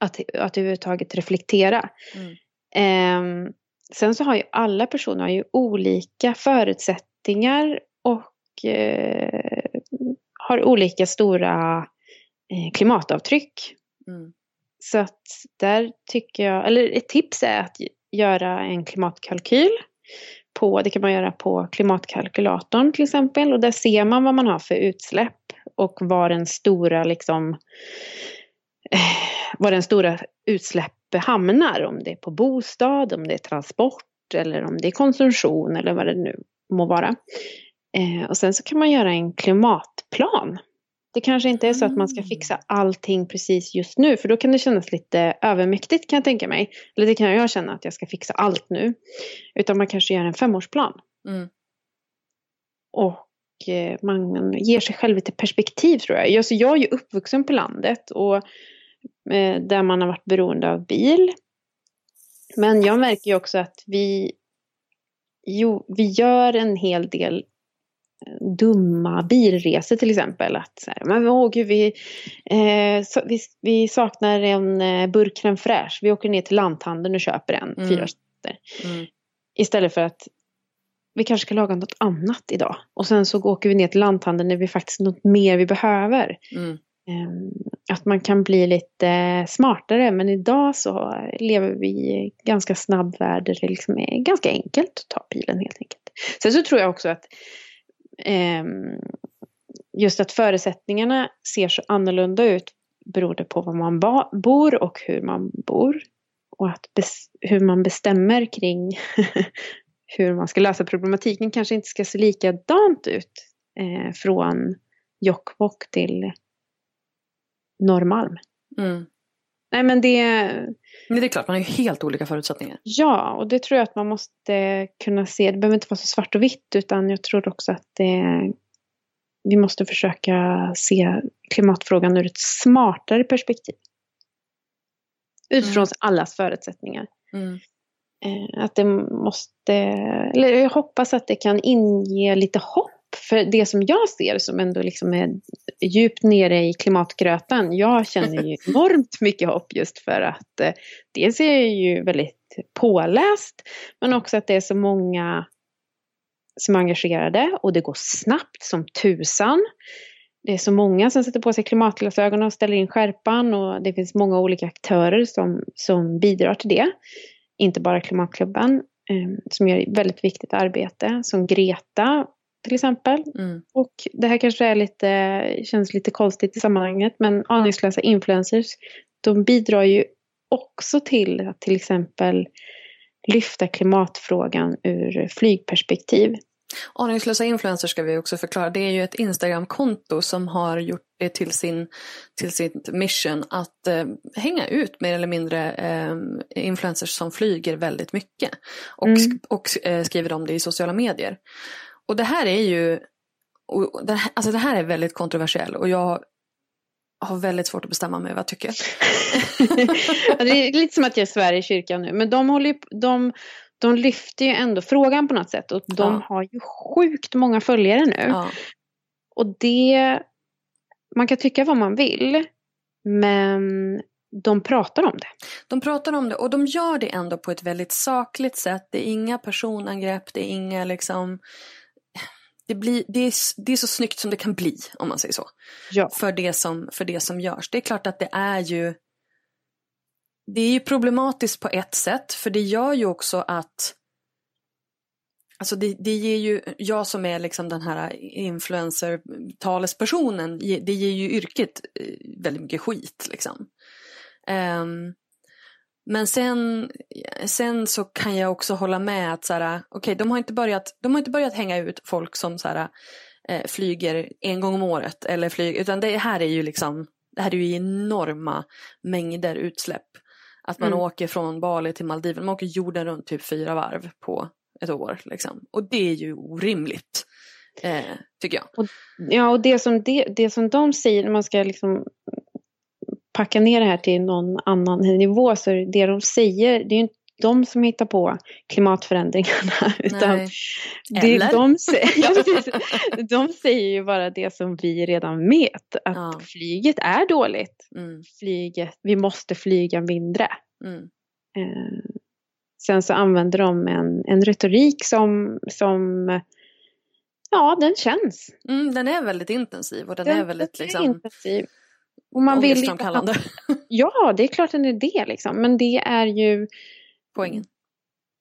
Att, att överhuvudtaget reflektera. Mm. Ehm, sen så har ju alla personer har ju olika förutsättningar och eh, har olika stora eh, klimatavtryck. Mm. Så att där tycker jag, eller ett tips är att göra en klimatkalkyl. På, det kan man göra på klimatkalkylatorn till exempel och där ser man vad man har för utsläpp och var den stora liksom eh, var den stora utsläpp hamnar. Om det är på bostad, om det är transport eller om det är konsumtion eller vad det nu må vara. Eh, och sen så kan man göra en klimatplan. Det kanske inte är så att man ska fixa allting precis just nu för då kan det kännas lite övermäktigt kan jag tänka mig. Eller det kan jag känna att jag ska fixa allt nu. Utan man kanske gör en femårsplan. Mm. Och eh, man ger sig själv lite perspektiv tror jag. Alltså, jag är ju uppvuxen på landet och eh, där man har varit beroende av bil. Men jag märker ju också att vi, jo, vi gör en hel del dumma bilresor till exempel. Att så här, men åh gud, vi, eh, så, vi, vi saknar en eh, burk crème fraîche. Vi åker ner till lanthandeln och köper en, Mm. fyra. Mm. Istället för att vi kanske ska laga något annat idag. Och sen så åker vi ner till lanthandeln när vi faktiskt något mer vi behöver. Mm. Ehm, Att man kan bli lite smartare. Men idag så lever vi i ganska snabb värld där det liksom är ganska enkelt att ta bilen helt enkelt. Sen så tror jag också att eh, just att förutsättningarna ser så annorlunda ut beroende på var man ba- bor och hur man bor. Och att bes- hur man bestämmer kring hur man ska lösa problematiken kanske inte ska se likadant ut eh, från Jokkmokk till Norrmalm. Mm. Nej men det, Men det är klart, man har ju helt olika förutsättningar. ja, och det tror jag att man måste kunna se. Det behöver inte vara så svart och vitt utan jag tror också att det, vi måste försöka se klimatfrågan ur ett smartare perspektiv. Utifrån Mm. allas förutsättningar. Mm. Eh, att det måste, eller jag hoppas att det kan inge lite hopp. För det som jag ser som ändå liksom är djupt nere i klimatgrötan, jag känner ju enormt mycket hopp just för att eh, dels är jag ju väldigt påläst, men också att det är så många som är engagerade och det går snabbt som tusan. Det är så många som sätter på sig klimatglasögonen och ställer in skärpan och det finns många olika aktörer som, som bidrar till det. Inte bara Klimatklubben eh, som gör väldigt viktigt arbete som Greta till exempel. Mm. Och det här kanske är lite, känns lite konstigt i sammanhanget men aningslösa influencers de bidrar ju också till att till exempel lyfta klimatfrågan ur flygperspektiv. Aningslösa influencers ska vi också förklara. Det är ju ett Instagram-konto som har gjort det till, sin, till sitt mission att eh, hänga ut mer eller mindre eh, influencers som flyger väldigt mycket. Och, Mm. och eh, skriver om det i sociala medier. Och det här är ju, och det, alltså det här är väldigt kontroversiellt och jag har väldigt svårt att bestämma mig vad jag tycker. Det är lite som att jag svär i kyrkan nu. Men de, håller ju, de, de lyfter ju ändå frågan på något sätt. Och de Ja. har ju sjukt många följare nu. Ja. Och det... Man kan tycka vad man vill. Men de pratar om det. De pratar om det och de gör det ändå på ett väldigt sakligt sätt. Det är inga personangrepp, det är inga liksom... Det, blir, det, är, det är så snyggt som det kan bli, om man säger så. Ja. För det, som, för det som görs. Det är klart att det är ju... Det är ju problematiskt på ett sätt, för det gör ju också att... Alltså det, det ger ju, jag som är liksom den här influencer-talespersonen, det ger ju yrket eh, väldigt mycket skit liksom. Ehm, men sen, sen så kan jag också hålla med att så här, okej, de har inte börjat, de har inte börjat hänga ut folk som så här, eh, flyger en gång om året eller flyg, utan det här är ju liksom, det här är ju enorma mängder utsläpp. Att man Mm. åker från Bali till Maldiven, man åker jorden runt typ fyra varv på ett år. Liksom. Och det är ju orimligt, eh, tycker jag. Och, ja, och det som, det, det som de säger man ska liksom packa ner det här till någon annan nivå så är det de säger, det är ju inte de som hittar på klimatförändringarna. Utan det, de, de säger ju bara det som vi redan vet. Att Ja. flyget är dåligt. Mm, Flyget, vi måste flyga mindre. mm, Eh, sen så använder de en, en retorik som, som ja, den känns. mm, den är väldigt intensiv och den, är väldigt den liksom, intensiv. Och man vill inte. Ja, det är klart den är det liksom. Men det är ju Poängen.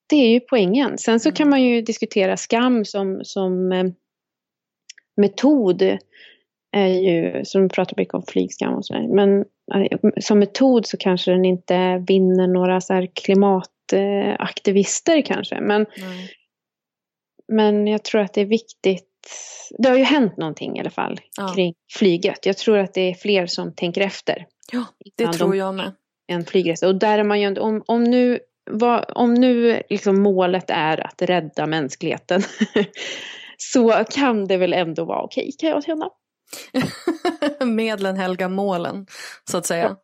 det är ju poängen. Sen så Mm. kan man ju diskutera skam som, som eh, metod. Är ju, som pratar mycket om flygskam och sådär. Men eh, som metod så kanske den inte vinner några så klimataktivister kanske. Men, Nej. men jag tror att det är viktigt. Det har ju hänt någonting i alla fall Ja. kring flyget. Jag tror att det är fler som tänker efter. Ja, det tror de- jag med. en flygresa. Och där är man ju om, om nu, vad, om nu liksom målet är att rädda mänskligheten så kan det väl ändå vara okej kan jag känna. Medlen helgar målen, så att säga.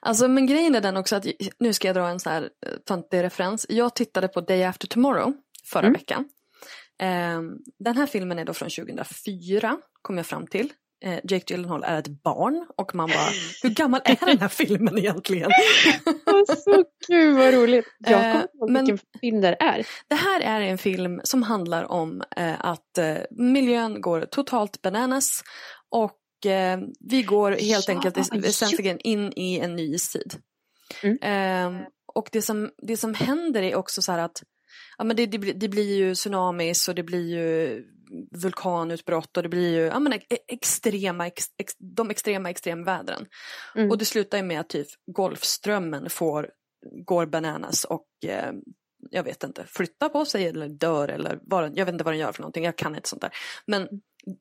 Alltså, men grejen är den också att, nu ska jag dra en så här eh, töntig referens. Jag tittade på Day After Tomorrow förra Mm. veckan. Ehm, den här filmen är då från 2004, kom jag fram till. Eh, Jake Gyllenhaal är ett barn och man bara, hur gammal är den här filmen egentligen? så gud vad roligt. Jag Eh, kommer inte ihåg men- vilken film det är. Det här är en film som handlar om eh, att eh, miljön går totalt bananas och eh, vi går helt Ja, enkelt väsentligen in i en ny istid. Mm. Eh, och det som, det som händer är också så här att ja, men det, det, blir- det blir ju tsunamis och det blir ju vulkanutbrott och det blir ju ja, men e- extrema, ex, ex, de extrema extremvädren. Mm. Och det slutar ju med att typ Golfströmmen får, går bananas och eh, jag vet inte, flyttar på sig eller dör eller vad jag vet inte vad den gör för någonting, jag kan inte sånt där. Men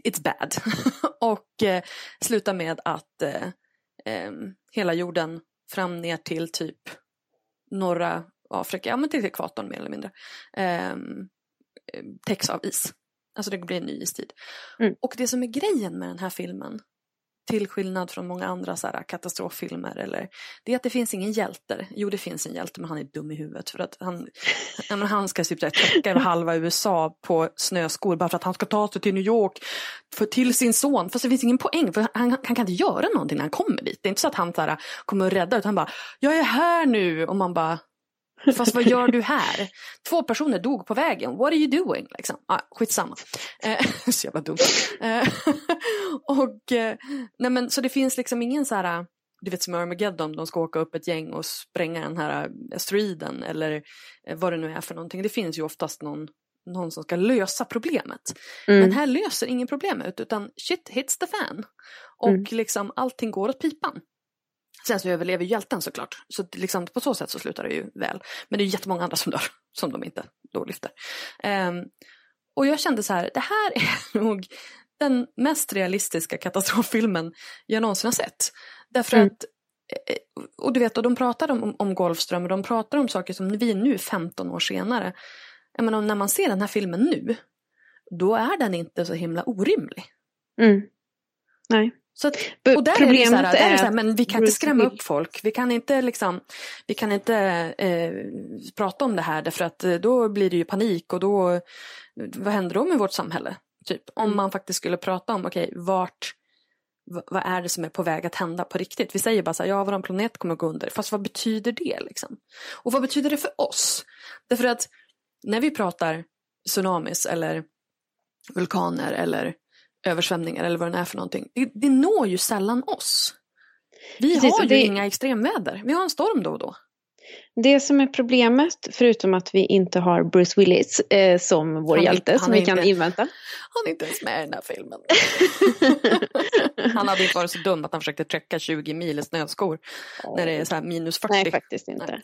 it's bad. och eh, slutar med att eh, eh, hela jorden fram ner till typ norra Afrika, ja men till ekvatorn mer eller mindre, eh, täcks av is. Alltså det blir en ny istid. Mm. Och det som är grejen med den här filmen, till skillnad från många andra så här, katastroffilmer, eller, det är att det finns ingen hjälte. Jo, det finns en hjälte, men han är dum i huvudet. För att han, ja, men han ska typ täcka halva USA på snöskor bara för att han ska ta sig till New York för, till sin son. Fast det finns ingen poäng, för han, han kan inte göra någonting när han kommer dit. Det är inte så att han så här, kommer att rädda, utan han bara, jag är här nu. Och man bara, Fast vad gör du här? Två personer dog på vägen. What are you doing? Liksom. Ah, skitsamma. Eh, så jävla dumt. Eh, och, eh, nej men, så det finns liksom ingen så här, du vet som Armageddon, de ska åka upp ett gäng och spränga den här asteroiden eller eh, vad det nu är för någonting. Det finns ju oftast någon, någon som ska lösa problemet. Mm. Men här löser ingen problemet utan shit hits the fan. Och Mm. liksom allting går åt pipan. Sen så överlever hjälten såklart. Så liksom, på så sätt så slutar det ju väl. Men det är jättemånga andra som dör. Som de inte då lyfter. Ehm, och jag kände så här, det här är nog den mest realistiska katastroffilmen jag någonsin har sett. Därför Mm. att, eh, och du vet, och de pratar om, om Golfström och de pratar om saker som vi nu 15 år senare, jag menar, när man ser den här filmen nu, då är den inte så himla orimlig. Mm. Nej. Att, och där är det problemet så här, är det så här, men vi kan inte skrämma upp folk. Vi kan inte liksom, vi kan inte eh, prata om det här därför att eh, då blir det ju panik och då, vad händer då med vårt samhälle? Typ, om Mm. man faktiskt skulle prata om, okej, vart, v- vad är det som är på väg att hända på riktigt? Vi säger bara så här, ja, vår planet kommer att gå under. Fast vad betyder det liksom? Och vad betyder det för oss? Därför att när vi pratar tsunamis eller vulkaner eller översvämningar eller vad det är för någonting. Det, det når ju sällan oss. Vi Precis, har ju det- inga extremväder. Vi har en storm då och då. Det som är problemet, förutom att vi inte har Bruce Willis eh, som vår Han hjälte han som vi kan inte- invänta. Han är inte ens med i den här filmen. han hade inte varit så dum att han försökte träcka 20 mil i snöskor när det är så här minus 40. Nej, faktiskt inte. Nej,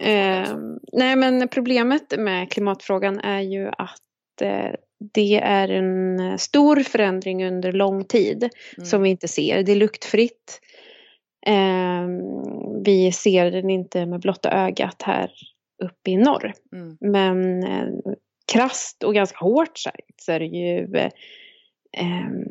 Eh, nej, men problemet med klimatfrågan är ju att det är en stor förändring under lång tid Mm. som vi inte ser. Det är luktfritt. Eh, vi ser den inte med blotta ögat här uppe i norr. Mm. Men eh, krast och ganska hårt sagt så är det ju eh, ehm,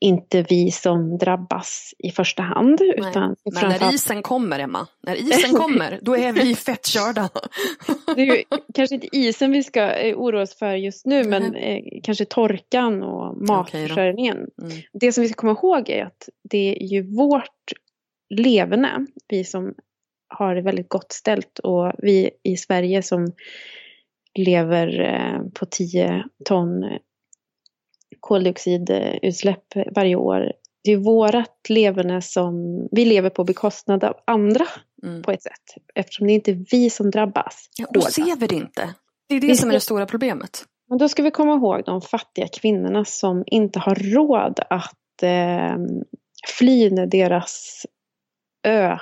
inte vi som drabbas i första hand. Nej. Utan Men när isen kommer, Emma, när isen kommer, då är vi fett körda. Det är kanske inte isen vi ska eh, oroa oss för just nu, men eh, kanske torkan och matförsörjningen. Mm. Det som vi ska komma ihåg är att det är ju vårt leverne, vi som har det väldigt gott ställt och vi i Sverige som lever eh, på 10 ton koldioxidutsläpp varje år. Det är vårat leverne som vi lever på bekostnad av andra Mm. på ett sätt. Eftersom det är inte vi som drabbas. Ja, då hårdast. ser vi det inte. Det är det Vi som är det stora problemet. Men då ska vi komma ihåg de fattiga kvinnorna som inte har råd att eh, fly när deras ö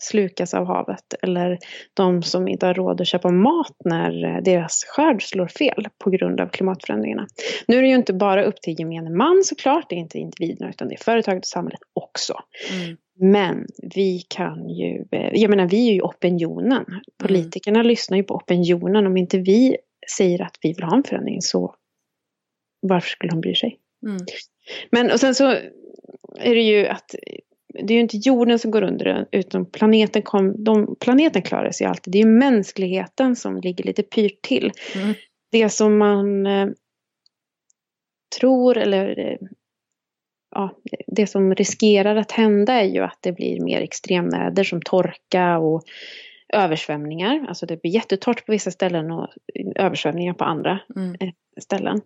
slukas av havet. Eller de som inte har råd att köpa mat när eh, deras skörd slår fel på grund av klimatförändringarna. Nu är det ju inte bara upp till gemene man såklart, det är inte individerna utan det är företaget och samhället också. Mm. Men vi kan ju, eh, jag menar vi är ju opinionen. Politikerna lyssnar ju på opinionen. Om inte vi säger att vi vill ha en förändring så varför skulle de bry sig? Mm. Men och sen så är det ju att det är ju inte jorden som går under utan planeten, kom, de, planeten klarar sig alltid. Det är ju mänskligheten som ligger lite pyrt till. Mm. Det som man eh, tror eller eh, ja, det som riskerar att hända är ju att det blir mer extremväder som torka och översvämningar. Alltså det blir jättetorrt på vissa ställen och översvämningar på andra Mm. eh, ställen.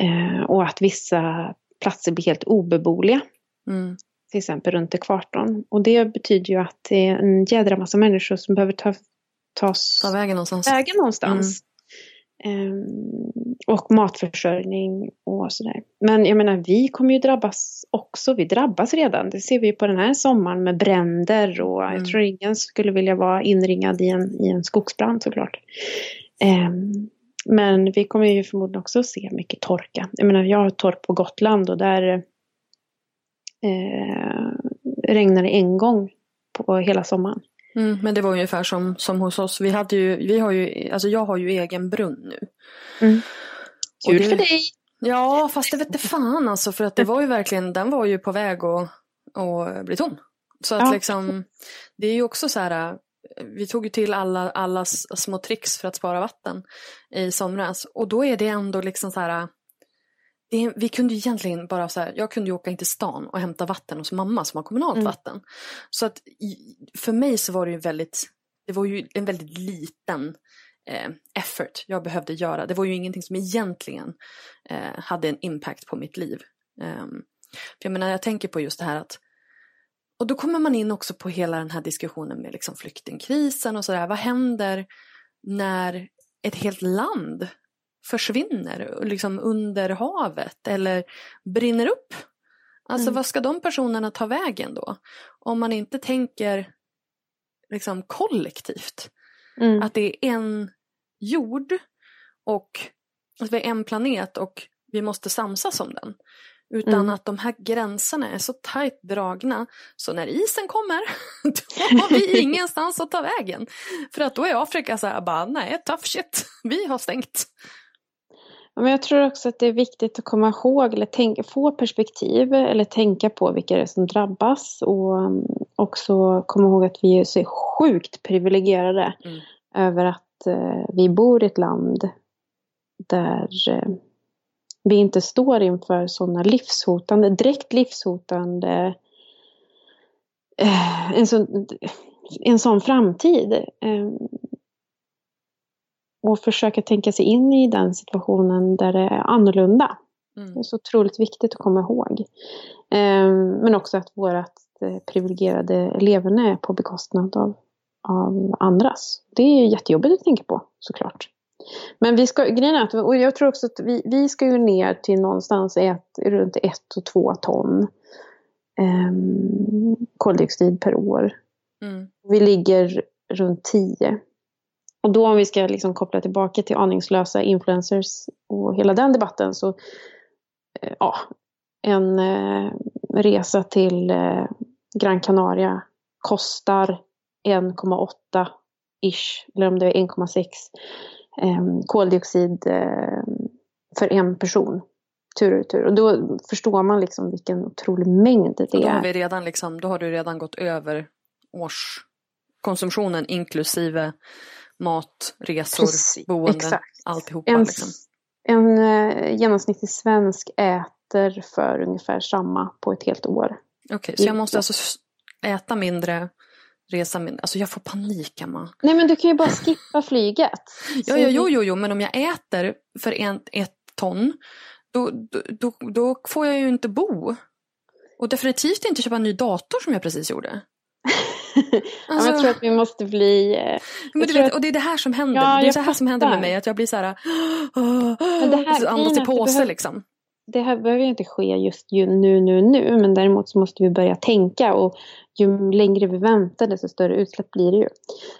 Eh, och att vissa platser blir helt obeboeliga. Mm. Till exempel runt ekvatorn. Och det betyder ju att det är en jädra massa människor som behöver ta, tas Ta vägen någonstans. vägen någonstans. Ehm, och matförsörjning och sådär. Men jag menar, vi kommer ju drabbas också. Vi drabbas redan. Det ser vi ju på den här sommaren med bränder och Mm. jag tror ingen skulle vilja vara inringad i en, i en skogsbrand såklart. Ehm, men vi kommer ju förmodligen också se mycket torka. Jag menar, jag har torp på Gotland och där eh, regnar det en gång på hela sommaren. Mm, men det var ungefär som, som hos oss. Vi hade ju, vi har ju, alltså jag har ju egen brunn nu. Mm. Kul det- för dig! Ja, fast det vet fan alltså. För att det var ju verkligen, den var ju på väg att, att bli tom. Så att Ja. liksom, det är ju också så här, vi tog ju till alla, alla små tricks för att spara vatten i somras. Och då är det ändå liksom så här, det vi kunde egentligen bara så här, jag kunde ju åka in till stan och hämta vatten hos mamma som har kommunalt Mm. vatten. Så att för mig så var det ju väldigt, det var ju en väldigt liten eh, effort jag behövde göra. Det var ju ingenting som egentligen eh, hade en impact på mitt liv. Ehm, för jag menar, jag tänker på just det här att och då kommer man in också på hela den här diskussionen med liksom flyktingkrisen och sådär. Vad händer när ett helt land försvinner liksom under havet eller brinner upp? Alltså Mm. vad ska de personerna ta vägen då? Om man inte tänker liksom kollektivt. Mm. Att det är en jord och att vi är en planet och vi måste samsas om den. Utan Mm. att de här gränserna är så tajt dragna så när isen kommer då har vi ingenstans att ta vägen. För att då är Afrika så här bara nej tough shit, vi har stängt. Men jag tror också att det är viktigt att komma ihåg eller tänka, få perspektiv eller tänka på vilka det är som drabbas och um, också komma ihåg att vi är så sjukt privilegierade Mm. över att eh, vi bor i ett land där eh, vi inte står inför sådana livshotande, direkt livshotande eh, en, sån, en sån framtid. Och försöka tänka sig in i den situationen där det är annorlunda. Mm. Det är så otroligt viktigt att komma ihåg. Eh, men också att vårt eh, privilegierade leverne är på bekostnad av, av andras. Det är jättejobbigt att tänka på såklart. Men vi ska, grejen är att, och jag tror också att vi, vi ska ju ner till någonstans ett, runt ett och två ton eh, koldioxid per år. Mm. Vi ligger runt 10. Och då om vi ska liksom koppla tillbaka till aningslösa influencers och hela den debatten så eh, ja, en eh, resa till eh, Gran Canaria kostar 1,8 ish, eller om det är 1,6 eh, koldioxid eh, för en person. Tur och retur. Och då förstår man liksom vilken otrolig mängd det då har, är. vi redan liksom, då har du redan gått över årskonsumtionen inklusive mat, resor, Precis, boende, exakt. alltihopa. En, Liksom. en eh, genomsnittlig svensk äter för ungefär samma på ett helt år. Okej, så jag måste alltså äta mindre, resa mindre. Alltså jag får panik, Emma. Nej men du kan ju bara skippa flyget. Ja, ja, jo, jo, jo, men om jag äter för en, ett ton, då, då, då, då får jag ju inte bo. Och definitivt inte köpa en ny dator som jag precis gjorde. Men jag tror att vi måste bli... eh, Men du vet, att- och det är det här som händer. Ja, det är så här som händer med mig, att jag blir så här... det här- så andas i det påse behöver- liksom. det här behöver ju inte ske just ju nu, nu, nu. Men däremot så måste vi börja tänka. Och ju längre vi väntar desto större utsläpp blir det ju.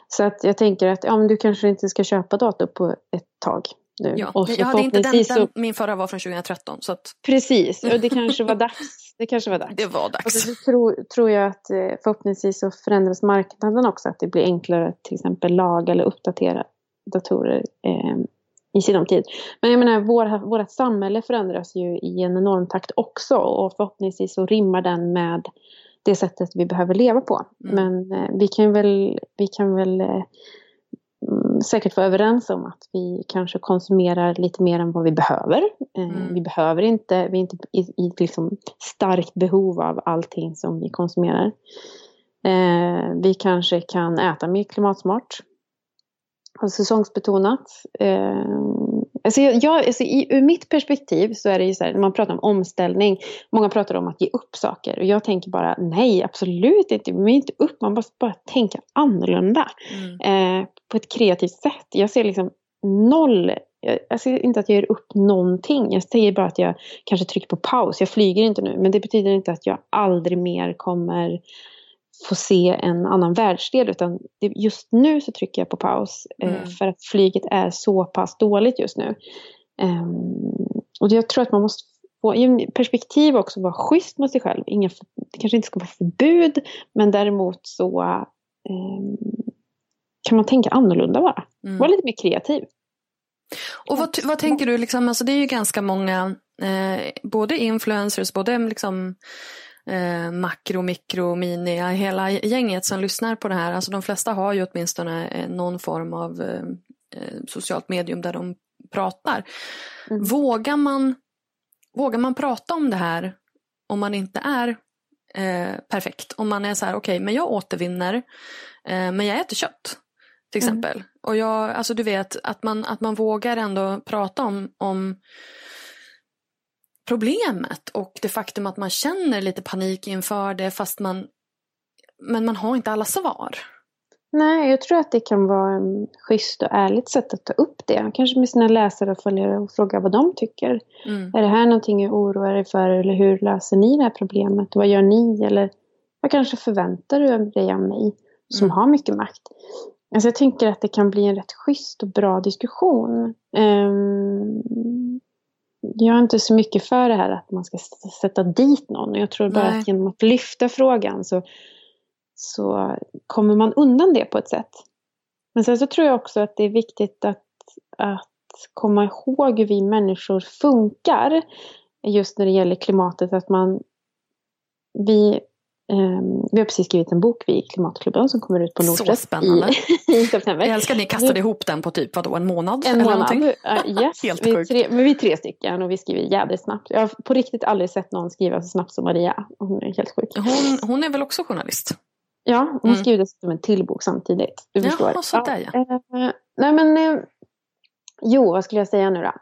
Så att jag tänker att ja, men du kanske inte ska köpa dator på ett tag. Nu. Ja, Och jag hade inte den, den, min förra var från 2013, så att Precis, och det kanske var dags. Det kanske var dags. det var Och dags. så tror, tror jag att eh, förhoppningsvis så förändras marknaden också. Att det blir enklare att till exempel laga eller uppdatera datorer eh, i sinom tid. Men jag menar, vår, vårt samhälle förändras ju i en enorm takt också. Och förhoppningsvis så rimmar den med det sättet vi behöver leva på. Mm. Men eh, vi kan väl, vi kan väl eh, säkert vara överens om att vi kanske konsumerar lite mer än vad vi behöver. Eh, Mm. Vi behöver inte, vi är inte i, i liksom starkt behov av allting som vi konsumerar. Eh, vi kanske kan äta mer klimatsmart. Och säsongsbetonat. Eh, alltså jag, alltså i, ur mitt perspektiv så är det ju så här, när man pratar om omställning, många pratar om att ge upp saker. Och jag tänker bara, nej absolut inte, man ger inte upp, man måste bara tänka annorlunda. Mm. Eh, på ett kreativt sätt. Jag ser liksom noll, jag, jag ser inte att jag ger upp någonting. Jag säger bara att jag kanske trycker på paus. Jag flyger inte nu, men det betyder inte att jag aldrig mer kommer få se en annan världsdel. Utan det, just nu så trycker jag på paus. Eh, Mm. för att flyget är så pass dåligt just nu. Ehm, och jag tror att man måste få perspektiv också vara schysst mot sig själv. Inga, det kanske inte ska vara förbud, men däremot så ehm, kan man tänka annorlunda bara. Mm. Vara lite mer kreativ. Och vad, vad tänker du, liksom, alltså det är ju ganska många, eh, både influencers, både liksom, eh, makro, mikro, mini, hela gänget som lyssnar på det här. Alltså de flesta har ju åtminstone eh, någon form av eh, eh, socialt medium där de pratar. Mm. Vågar, man, vågar man prata om det här om man inte är eh, perfekt? Om man är så här, okej, men jag återvinner, eh, men jag äter kött. Till Mm. exempel. Och jag, alltså du vet, att man, att man vågar ändå prata om, om problemet och det faktum att man känner lite panik inför det fast man men man har inte alla svar. Nej, jag tror att det kan vara en schysst och ärligt sätt att ta upp det. Kanske med sina läsare och följare och fråga vad de tycker. Mm. Är det här någonting jag oroar er för? Eller hur löser ni det här problemet? Vad gör ni? Eller vad kanske förväntar du dig av mig som Mm. har mycket makt? Alltså jag tänker att det kan bli en rätt schysst och bra diskussion. Ehm, jag är inte så mycket för det här att man ska sätta dit någon. Jag tror bara Nej. att genom att lyfta frågan så, så kommer man undan det på ett sätt. Men sen så tror jag också att det är viktigt att, att komma ihåg hur vi människor funkar. Just när det gäller klimatet. Att man, vi, vi har precis skrivit en bok, vi i Klimatklubben, som kommer ut på Så Norstedts spännande. i, i september. Jag älskar att ni kastade ihop den på typ vadå, en månad? En eller månad. Uh, yes. Helt vi, tre, men vi är tre stycken och vi skriver jävligt snabbt. Jag har på riktigt aldrig sett någon skriva så snabbt som Maria. Hon är helt sjuk. Hon, hon är väl också journalist? Ja, hon Mm. skriver dessutom en till bok samtidigt. Du Jaha, förstår. sådär, ja. eh, nej men, eh, jo vad skulle jag säga nu då?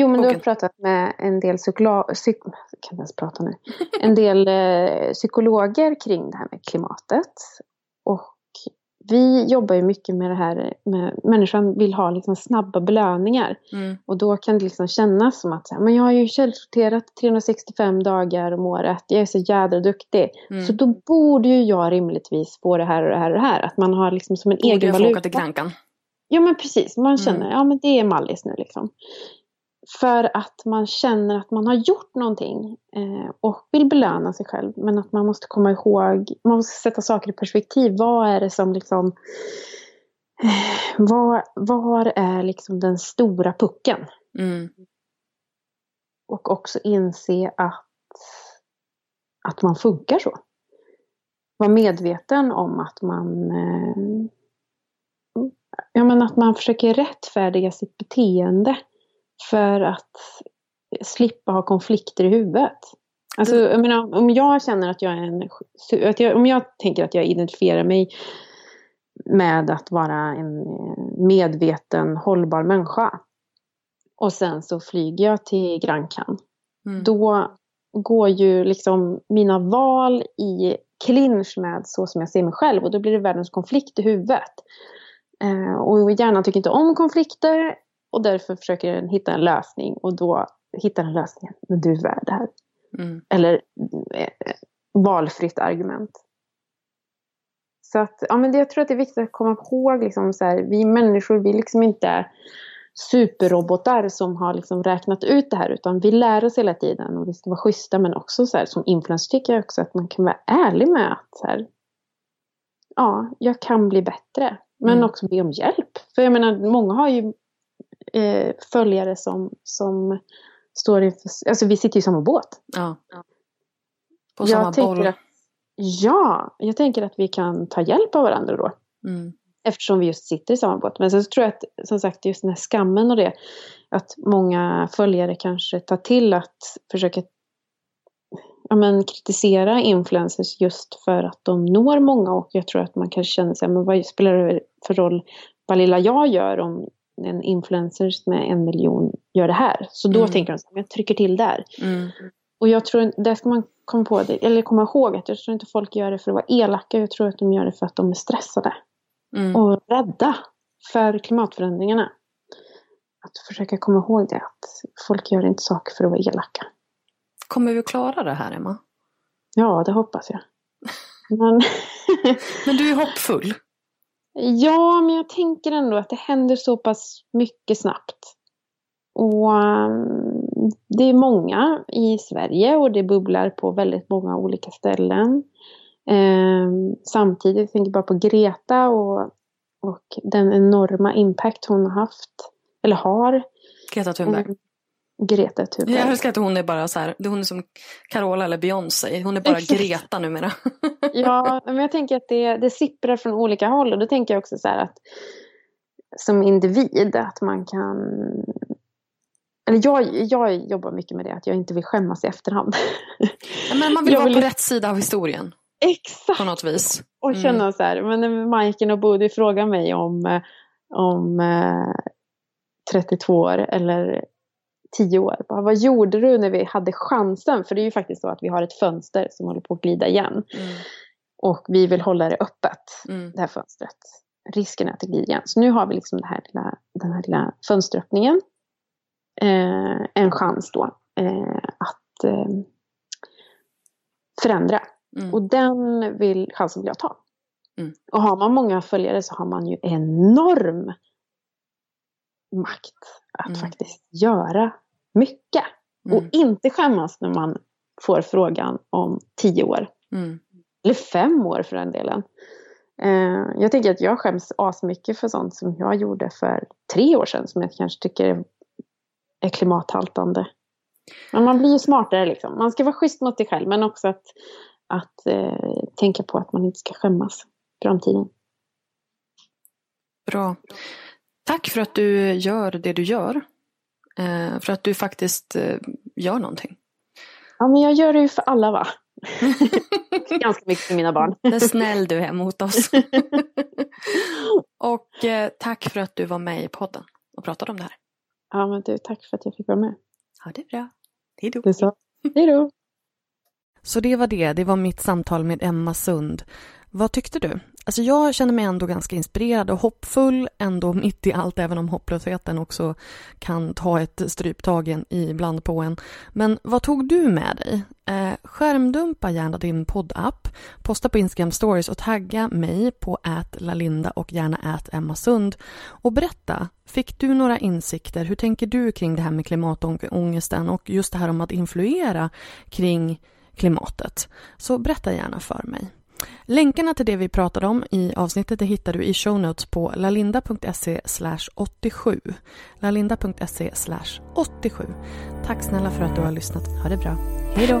Jo men du har Boken. pratat med en del psykolo- psyk- kan ens prata nu. En del eh, psykologer kring det här med klimatet. Och vi jobbar ju mycket med det här med människan vill ha liksom snabba belöningar. Mm. Och då kan det liksom kännas som att här, men jag har ju källsorterat 365 dagar om året. Jag är så jädra duktig. Mm. Så då borde ju jag rimligtvis få det här och det här och det här. Att man har liksom som en Borde egen jag få åka valuta. till Grankan? Ja men precis, man känner Mm. ja men det är Mallis nu liksom. För att man känner att man har gjort någonting eh, och vill belöna sig själv. Men att man måste komma ihåg, man måste sätta saker i perspektiv. Vad är det som liksom Var, var är liksom den stora pucken? Mm. Och också inse att, att man funkar så. Var medveten om att man eh, ja, men att man försöker rättfärdiga sitt beteende för att slippa ha konflikter i huvudet. Alltså, jag menar, om jag känner att jag är en... Att jag, om jag tänker att jag identifierar mig med att vara en medveten, hållbar människa. Och sen så flyger jag till Gran Can. Mm. Då går ju liksom mina val i clinch med så som jag ser mig själv. Och då blir det världens konflikt i huvudet. Eh, och hjärnan tycker inte om konflikter. Och därför försöker den hitta en lösning. Och då hittar den lösningen. Men du är värd det här. Mm. Eller eh, valfritt argument. Så att, ja, men det, jag tror att det är viktigt att komma ihåg, liksom, så här, vi människor, vi liksom inte superrobotar som har liksom räknat ut det här, utan vi lär oss hela tiden och vi ska vara schyssta, men också så här, som influencer tycker jag också att man kan vara ärlig med att så här, ja, jag kan bli bättre, men Mm. också be om hjälp. För jag menar, många har ju eh, följare som, som står inför, alltså vi sitter ju i samma båt. Ja. På Jag samma tänker boll. Att, ja, jag tänker att vi kan ta hjälp av varandra då. Mm. Eftersom vi just sitter i samma båt. Men sen så tror jag att, som sagt, just den här skammen och det. Att många följare kanske tar till att försöka ja, men, kritisera influencers just för att de når många. Och jag tror att man kanske känner sig, men vad spelar det för roll vad lilla jag gör om en influencer med en miljon gör det här? Så då Mm. tänker de så här, jag trycker till där. Mm. Och jag tror, där ska man komma på det, eller komma ihåg att jag tror inte folk gör det för att vara elaka. Jag tror att de gör det för att de är stressade Mm. och rädda för klimatförändringarna. Att försöka komma ihåg det, att folk gör inte saker för att vara elaka. Kommer vi att klara det här, Emma? Ja, det hoppas jag. Men, Men du är hoppfull. Ja, men jag tänker ändå att det händer så pass mycket snabbt. Och um, det är många i Sverige och det bubblar på väldigt många olika ställen. Ehm, samtidigt, jag tänker bara på Greta och, och den enorma impact hon har haft, eller har. Greta Thunberg. Mm, Greta Thunberg. Jag älskar att hon är bara så här, hon är som Carola eller Beyoncé. Hon är bara. Greta numera. Ja, men jag tänker att det, det sipprar från olika håll och då tänker jag också så här att som individ att man kan eller jag, jag jobbar mycket med det, att jag inte vill skämmas i efterhand. Men man vill Jag vara vill- på rätt sida av historien. Exakt! På något vis. Och Mm. känna så här, men när Majken och Bodil frågar mig om, om eh, 32 år eller 10 år. Bara, vad gjorde du när vi hade chansen? För det är ju faktiskt så att vi har ett fönster som håller på att glida igen. Mm. Och vi vill hålla det öppet, Mm. det här fönstret. Risken är att det glider igen. Så nu har vi liksom det här lilla, den här lilla fönsteröppningen. Eh, en chans då eh, att eh, förändra. Mm. Och den vill, chansen vill jag ta. Mm. Och har man många följare så har man ju enorm makt att Mm. faktiskt göra mycket. Och Mm. inte skämmas när man får frågan om tio år. Mm. Eller fem år för den delen. Eh, jag tänker att jag skäms asmycket för sånt som jag gjorde för tre år sedan som jag kanske tycker är klimathaltande. Men man blir ju smartare liksom. Man ska vara schysst mot sig själv men också att, att eh, tänka på att man inte ska skämmas i framtiden. Bra. Tack för att du gör det du gör. Eh, för att du faktiskt eh, gör någonting. Ja men jag gör det ju för alla va? Ganska mycket för mina barn. Det är snäll du är mot oss. Och eh, tack för att du var med i podden och pratade om det här. Ja men du, tack för att jag fick vara med. Ha det bra. Hej då. Så. Hej då. Så det var det, det var mitt samtal med Emma Sund. Vad tyckte du? Alltså jag känner mig ändå ganska inspirerad och hoppfull ändå mitt i allt, även om hopplösheten också kan ta ett stryptag ibland på en. Men vad tog du med dig? Eh, skärmdumpa gärna din poddapp, posta på Instagram stories och tagga mig på @lalinda och gärna @emmasund och berätta, fick du några insikter? Hur tänker du kring det här med klimatångesten och just det här om att influera kring klimatet? Så berätta gärna för mig. Länkarna till det vi pratade om i avsnittet det hittar du i show notes på lalinda.se 87. lalinda.se 87. Tack snälla för att du har lyssnat. Ha det bra. Hej då!